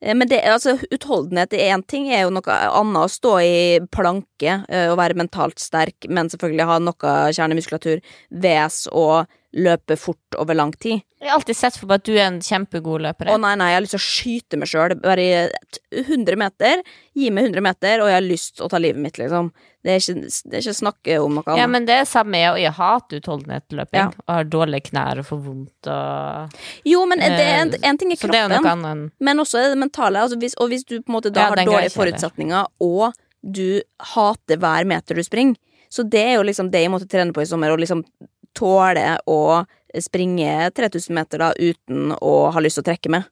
Eh, Men det, altså, utholdenhet er én ting, er jo noe annet å stå i planke eh, og være mentalt sterk, men selvfølgelig ha noe kjernemuskulatur, ves og løpe fort over lang tid. jeg har alltid sett for meg at du er en kjempegod løper. Å nei, nei, jeg har lyst til å skyte meg sjøl. Bare i 100 meter. Gi meg 100 meter, og jeg har lyst til å ta livet mitt, liksom. Det er ikke, det er ikke snakke om noe annet. Ja, men det er samme, jeg, og jeg hater utholdenhet løping. Ja. Og har dårlige knær og får vondt og Jo, men det er en, en ting er kroppen, er men også det mentale. Altså hvis, og hvis du på en måte da Ja, har dårlige forutsetninger, og du hater hver meter du springer, så det er jo liksom det jeg måtte trene på i sommer, å liksom tåle å springe 3000 meter da uten å ha lyst til å trekke med.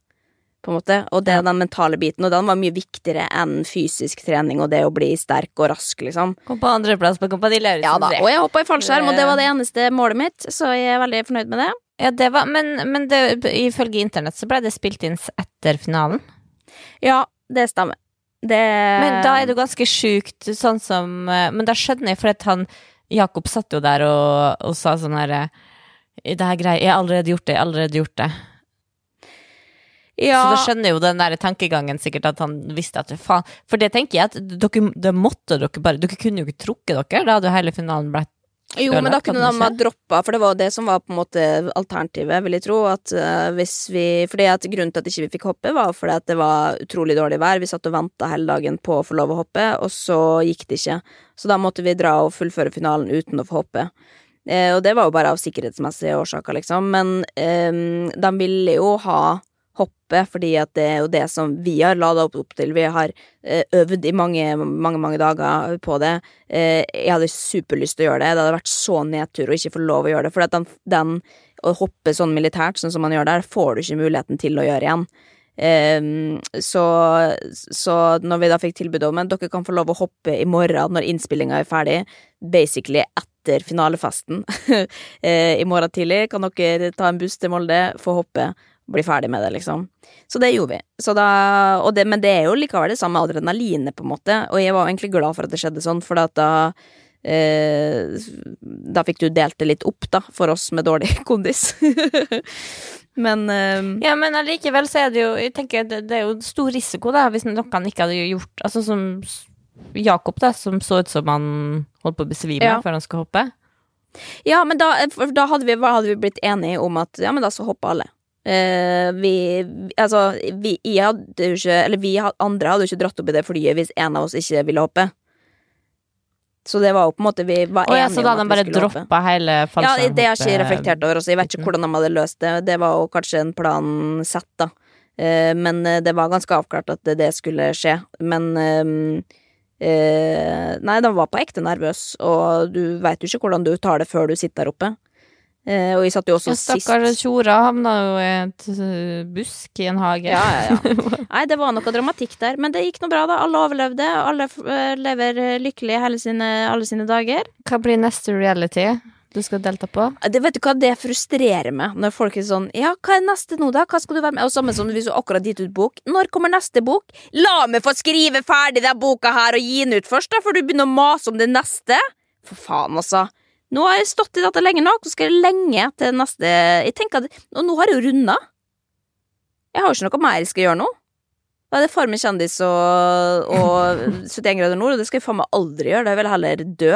På en måte. Og det er den mentale biten, og den var mye viktigere enn fysisk trening og det å bli sterk og rask, liksom. Kom på andreplass på Kompani Lauritzen. Ja da, og jeg hoppa i fallskjerm, og det var det eneste målet mitt, så jeg er veldig fornøyd med det. Ja, det var, men, men det, ifølge internett så ble det spilt inn etter finalen. Ja, det stemmer. Det Men da er det jo ganske sjukt, sånn som eh, Men da skjønner jeg, for at han Jakob satt jo der og, og sa sånn herre Det her greier Jeg har allerede gjort det, jeg har allerede gjort det. ja, Så da skjønner jo den der tankegangen sikkert at han visste at faen For det tenker jeg at dere, det måtte dere bare Dere kunne jo ikke trukket dere, da hadde jo hele finalen blitt Jo, men da kunne de ha droppa, for det var det som var på en måte alternativet, vil jeg tro. At uh, hvis vi Fordi at grunnen til at ikke vi fikk hoppe, var fordi at det var utrolig dårlig vær. Vi satt og venta hele dagen på å få lov å hoppe, og så gikk det ikke. Så da måtte vi dra og fullføre finalen uten å få hoppe. Eh, og det var jo bare av sikkerhetsmessige årsaker, liksom. Men eh, de ville jo ha hoppe, fordi at det er jo det som vi har lada opp, til. Vi har eh, øvd i mange, mange, mange dager på det. Eh, jeg hadde superlyst til å gjøre det. Det hadde vært så nedtur å ikke få lov å gjøre det. For den, den å hoppe sånn militært, sånn som man gjør der, får du ikke muligheten til å gjøre igjen. Um, så, så når vi da fikk tilbud om at dere kan få lov å hoppe i morgen når innspillinga er ferdig, basically etter finalefesten eh, i morgen tidlig, kan dere ta en buss til Molde, få hoppe. Bli ferdig med det, liksom. Så det gjorde vi. Så da, og det, men det er jo likevel det samme adrenalinet, på en måte, og jeg var egentlig glad for at det skjedde sånn, for da eh, Da fikk du delt det litt opp, da, for oss med dårlig kondis. men eh, Ja, men allikevel så er det jo Jeg tenker det, det er jo stor risiko, da, hvis noen ikke hadde gjort Altså som Jakob, da, som så ut som han holdt på å besvime Ja. før han skulle hoppe. Ja, men da, da hadde, vi, hadde vi blitt enige om at ja, men da så hopper alle. Eh, vi Altså, vi hadde jo ikke Eller vi andre hadde jo ikke dratt opp i det flyet hvis en av oss ikke ville hoppe. Så det var jo på en måte Vi var Og ja, enige så da om at vi bare skulle hoppe. droppa hele Ja, det har jeg ikke reflektert over. Altså. Jeg vet ikke hvordan de hadde løst det. Det var jo kanskje en plan sett, da. Uh, men eh, det var ganske avklart at det, det skulle skje. Men uh, Uh, Nei, de var på ekte nervøs, og du veit jo ikke hvordan du tar det før du sitter der oppe. Eh, og vi satt jo også Ja, Stakkars sist Tjora havna jo i et uh, busk i en hage. Ja, ja, ja. Nei, det var noe dramatikk der, men det gikk nå bra, da. Alle overlevde. Alle eh, lever eh, lykkelig hele sine, alle sine dager. Hva blir neste reality du skal delta på? Det vet du hva, det frustrerer meg når folk er sånn Ja, hva er neste nå, da? Hva skal du være med? Og samme som hvis du akkurat gitt ut bok. Når kommer neste bok? La meg få skrive ferdig den boka her og gi den ut først, da, før du begynner å mase om det neste. For faen, altså. Nå har jeg stått i dette lenge nok, så skal jeg lenge til neste Jeg tenker at Og nå har jeg jo runda. Jeg har jo ikke noe mer jeg skal gjøre nå. Da er det Farmen kjendis og, og 71 grader nord, og det skal jeg faen meg aldri gjøre. Da vil jeg heller dø.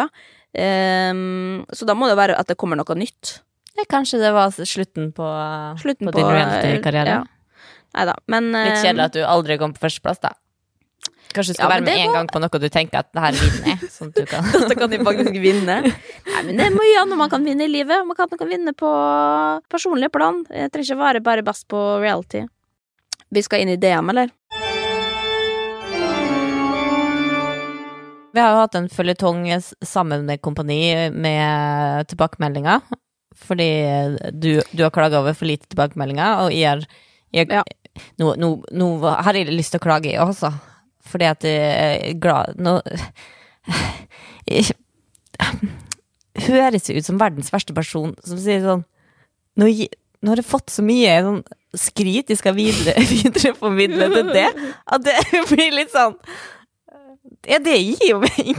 Um, så da må det være at det kommer noe nytt. Ja, kanskje det var slutten på, Slutten på, på, din reality-karriere? Ja. Nei da, men Litt kjedelig at du aldri kom på førsteplass, da. Kanskje du skal Ja, være med én en var- gang på noe du tenker at det her vinner jeg. Sånn at du kan Dette kan de faktisk vinne. Nei, men det er mye annet man kan vinne i livet. Man kan, man kan vinne på personlig plan. Jeg trenger ikke være bare best på reality. Vi skal inn i DM, eller? Vi har jo hatt en føljetong sammen med Kompani med tilbakemeldinger. Fordi du, du har klaga over for lite tilbakemeldinger, og jeg jeg, Ja. nå, nå, nå har jeg lyst til å klage, jeg også. Fordi at jeg er glad Nå jeg, Høres ut som verdens verste person som sier sånn Nå, nå har jeg fått så mye sånn skryt jeg skal videre, videreformidle til det, at det blir litt sånn ja, det gir jo mening.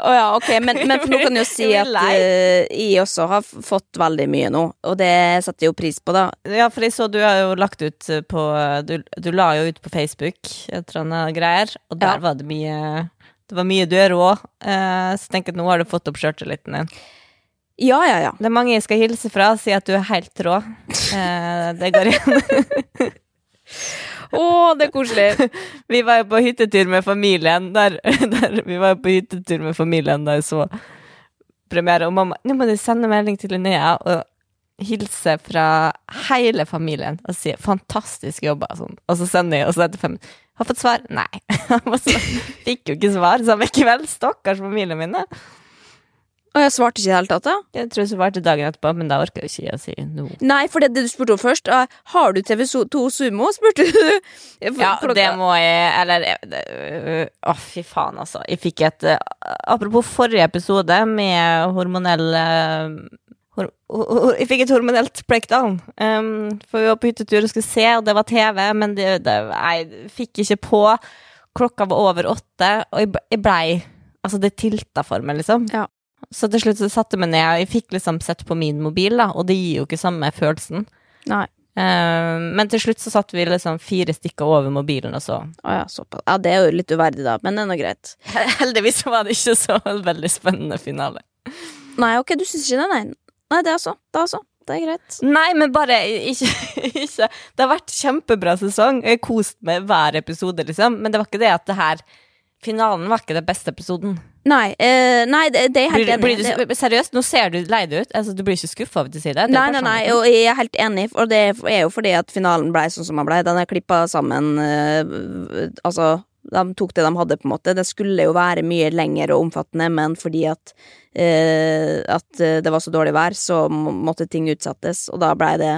Å ja, ok, men, men nå kan jeg jo si at uh, eh, jeg også har fått veldig mye nå, og det setter jeg jo pris på, da. Ja, for jeg så du har jo lagt ut på Du, du la jo ut på Facebook et eller annet greier, og der Ja. var det mye Det var mye du er rå, eh, så tenker at nå har du fått opp sjøltilliten din. Ja, ja, ja. Det er mange jeg skal hilse fra, si at du er helt rå. Uh, det går igjen. Å, det er koselig. Vi var jo på hyttetur med familien der, der Vi var jo på hyttetur med familien da jeg så premiere, og mamma Nå må du sende melding til Linnea og hilse fra hele familien og si 'fantastisk jobba', sånn. Og så sender jeg, og så etter fem Har fått svar? Nei. Fikk jo ikke svar samme kveld. Stakkars familien min. Og jeg svarte ikke i det hele tatt, da. Jeg tror jeg svarte dagen etterpå, men da orka jeg ikke å si noe. Nei, for det, det du spurte om først, er, har du TV2 Sumo, spurte du. Ja, klokka. det må jeg Eller eh, øh, Å, fy faen, altså. Jeg fikk et Apropos forrige episode med hormonell hor, hor, Jeg fikk et hormonelt breakdown. Um, for vi var på hyttetur og skulle se, og det var TV, men det, det, jeg fikk ikke på. Klokka var over åtte, og jeg, jeg blei Altså, det tilta for meg, liksom. Ja. Så til slutt så satte jeg meg ned, og jeg fikk liksom sett på min mobil, da, og det gir jo ikke samme følelsen. Nei. Uh, men til slutt så satt vi liksom fire stykker over mobilen og så. Å ja. Ja, det er jo litt uverdig, da, men det er nå greit. Heldigvis var det ikke så veldig spennende finale. Nei, ok, du syns ikke det, nei. Nei, det er så. Det er så. Det er greit. Nei, men bare ikke, ikke Det har vært kjempebra sesong. Jeg har kost meg hver episode, liksom. Men det var ikke det at det her Finalen var ikke den beste episoden. Nei, eh, nei det, det er helt Blir, enig blir du, seriøst, nå ser du lei deg ut. Altså, du blir ikke skuffa over å si det? det Nei, nei, nei, og jeg er helt enig, og det er jo fordi at finalen blei sånn som den blei. Den er klippa sammen eh, Altså, de tok det de hadde, på en måte. Det skulle jo være mye lengre og omfattende, men fordi at eh, At eh, det var så dårlig vær, så måtte ting utsettes, og da blei det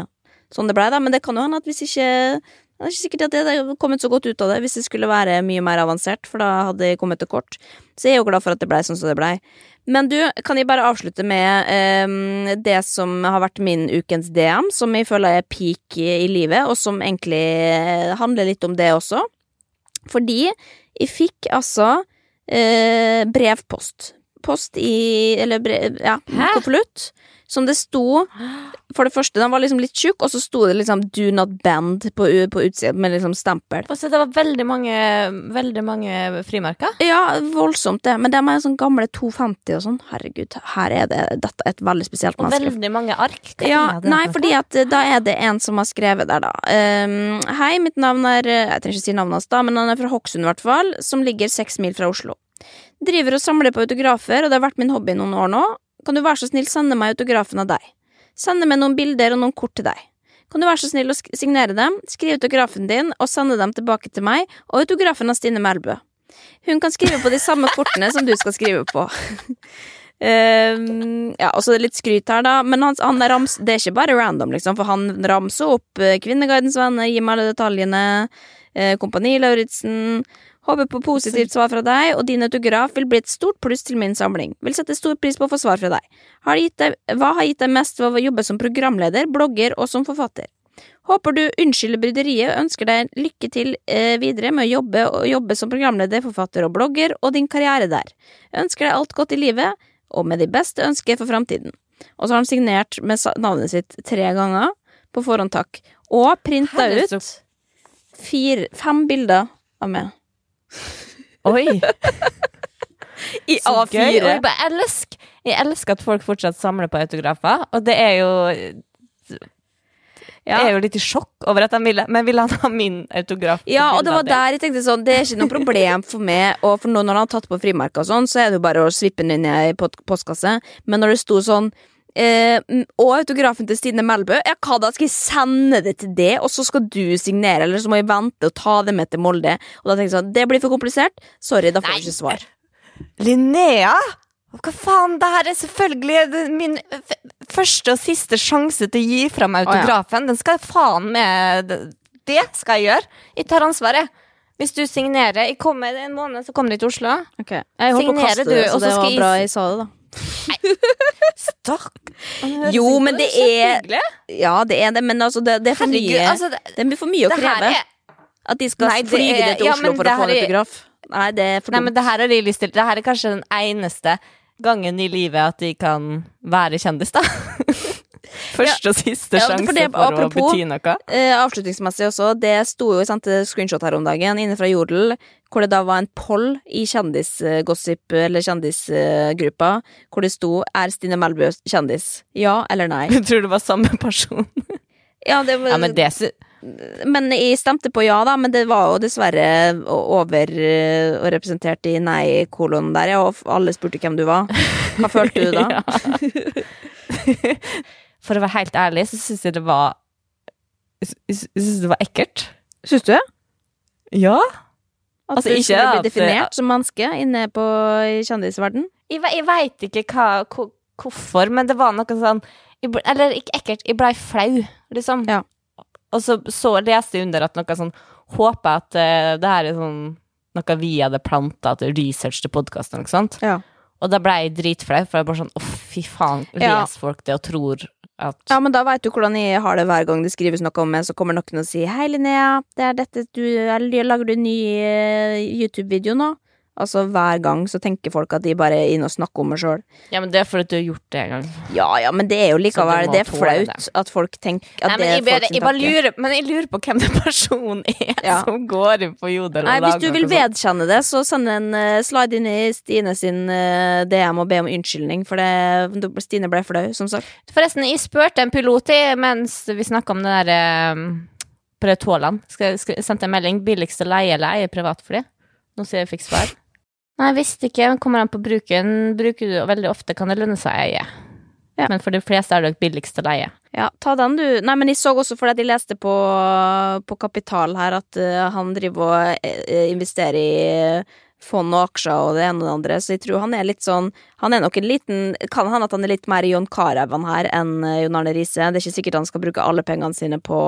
sånn det blei, da. Men det kan jo hende at hvis ikke Det er ikke sikkert at det hadde kommet så godt ut av det hvis det skulle være mye mer avansert, for da hadde jeg kommet til kort. Så jeg er jo glad for at det blei sånn som det blei. Men du, kan jeg bare avslutte med eh, det som har vært min ukens DM, som jeg føler er peak i, livet, og som egentlig eh, handler litt om det også. Fordi jeg fikk altså eh, brevpost. Post i Eller brev, ja, konvolutt. Som det sto For det første, den var liksom litt tjukk, og så sto det liksom 'Do not bend' på, på utsida med liksom stempel. Og det var veldig mange, veldig mange frimerker. Ja, voldsomt det, men de er sånn gamle 250 og sånn. Herregud, her er det dette er et veldig spesielt Og menneske. veldig mange ark. Ja, det nei, fordi at eh, da er det en som har skrevet der, da. Um, hei, mitt navn er eh, Jeg trenger ikke si navnet hans, da, men han er fra Hokksund, i hvert fall. Som ligger seks mil fra Oslo. Driver og samler på autografer, og det har vært min hobby i noen år nå. Kan du være så snill sende meg autografen av deg? Sende meg noen bilder og noen kort til deg. Kan du være så snill å signere dem, skrive autografen din og sende dem tilbake til meg, og autografen av Stine Melbø. Hun kan skrive på de samme kortene som du skal skrive på. Um, ja, og så er det litt skryt her, da, men han, han rams, det er ikke bare random, liksom, for han ramser opp eh, Kvinneguidens venner, gir meg alle detaljene, eh, Kompani Lauritzen. Håper på positivt svar fra deg, og din autograf vil bli et stort pluss til min samling. Vil sette stor pris på å få svar fra deg. Har gitt deg hva har gitt deg mest ved å jobbe som programleder, blogger og som forfatter? Håper du unnskylder bryderiet og ønsker deg lykke til eh, videre med å jobbe, og jobbe som programleder, forfatter og blogger, og din karriere der. Ønsker deg alt godt i livet, og med de beste ønsker for framtiden. Og så har han signert med navnet sitt tre ganger, på forhånd takk, og printa ut fire, fem bilder av meg. Oi, I så gøy. Og jeg, bare elsker, jeg elsker at folk fortsatt samler på autografer, og det er jo Ja. Jeg er jo litt i sjokk over at han ville Men vil han ha min autograf? Ja, og det var der jeg tenkte sånn Det er ikke noe problem for meg, og for nå når han har tatt på frimerker og sånn, så er det jo bare å svippe den inn i ei postkasse. Men når det sto sånn eh, og autografen til Stine Melbø. Ja, hva da? Skal jeg sende det til det, og så skal du signere, eller så må jeg vente og ta det med til Molde? Og da tenker jeg sånn, det blir for komplisert. Sorry, da får Nei. jeg ikke svar. Linnea? Hva faen, det her er selvfølgelig min f første og siste sjanse til å gi fram autografen. Oh, ja. Den skal jeg faen med Det skal jeg gjøre. Jeg tar ansvaret. Hvis du signerer Jeg kommer en måned, så kommer du til Oslo. Okay. Jeg holdt på å kaste det, så og så det skal var jeg bra jeg sa det, da. Stakk. Jo, men det er Ja, det er det, men altså, det, det er for Herregud, mye. altså, det, Det blir for mye å kreve. er At de skal Nei, det flyge er- til Oslo for å få en er- autograf. Nei, det er for Nei, men det her har lyst til. Det her er kanskje den eneste gangen i livet at de kan være kjendis, da. Første og siste Ja, sjanse for for, apropos, å bety noe. Eh, avslutningsmessig også, det sto jo, sant, screenshot her om dagen inne fra Jodel, hvor det da var en poll i kjendisgossip, eller kjendisgruppa, hvor det sto 'Er Stine Melbø kjendis?' Ja eller nei? Jeg tror det var samme person. Ja, det var, Ja, men det men jeg stemte på ja, da, men det var jo dessverre over eh, og representert i nei-kolonen der, og alle spurte hvem du var. Hva følte du da? For å være helt ærlig, så syns jeg det var Jeg sy- syns det var ekkelt. Syns du det? Ja. At Altså, du ikke skulle at- bli definert som menneske inne på kjendisverden? Jeg, jeg veit ikke hva, hvor- hvorfor, men det var noe sånn ble, Eller ikke ekkelt, jeg blei flau, liksom. Ja. Og så, så leste jeg under at noe sånn Håper at uh, det her er sånn noe vi hadde planta til research til podkasten, ikke sant? Ja. Og da ble jeg dritflau, for jeg bare sånn Å, fy faen, Ja. les folk det og tror at Ja, men da veit du hvordan jeg har det hver gang det skrives noe om meg, så kommer noen og sier 'Hei, Linnea, det er dette du Lager du en ny eh, YouTube-video nå?' Altså hver gang så tenker folk at de bare er inne og snakker om meg sjøl. Ja, men det er fordi du har gjort det en gang. Ja ja, men det er jo likevel Det er flaut det. at folk tenker at Nei, det men jeg, bare, jeg bare lurer, men jeg lurer på hvem den personen er Ja. som går inn på Jodel og Nei, hvis du vil vedkjenne det, så send en uh, slide inn i Stine sin uh, DM og be om unnskyldning, for det, Stine ble flau, som sagt. Forresten, jeg spurte en pilot i, mens vi snakka om det der uh, på det Tåland. Sendte en melding Billigste leie eller eie privatfly'. Nå sier jeg fikk svar. Nei, visste ikke. Kommer an på bruken. Bruker du veldig ofte, kan det lønne seg å eie. Ja. Men for de fleste er det billigst å leie. Ja, ta den, du. Nei, men jeg så også fordi jeg leste på, på Kapital her at uh, han driver og uh, investerer i fond og aksjer og det ene og det andre, så jeg tror han er litt sånn Han er nok en liten Kan hende at han er litt mer Jon Carew her enn eh, Jon Arne Riise. Det er ikke sikkert han skal bruke alle pengene sine på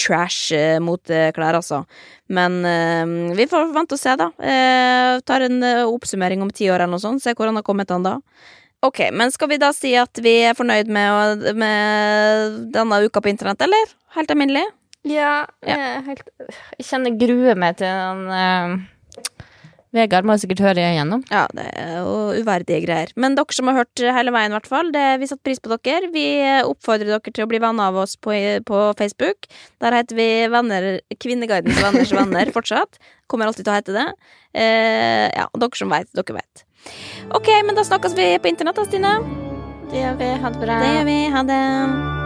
trash mot klær, altså. Men eh, vi får vente og se, da. Eh, tar en eh, oppsummering om ti år eller noe sånt, se hvor han har kommet an da. Ok, men skal vi da si at vi er fornøyd med, med denne uka på internett, eller? Helt alminnelig? Ja, jeg, helt, jeg kjenner grue gruer meg til den eh, Vegard må sikkert høre igjennom. Ja, det er jo uverdige greier. Men dere som har hørt hele veien, i hvert fall, vi setter pris på dere. Vi oppfordrer dere til å bli venner av oss på, på Facebook. Der heter vi venner, Kvinneguidens venners venner fortsatt. Kommer alltid til å hete det. Eh, ja, dere som vet, dere vet. Ok, men da snakkes vi på internett da, Stine. Det gjør vi. Ha det bra. Det gjør vi. Ha det.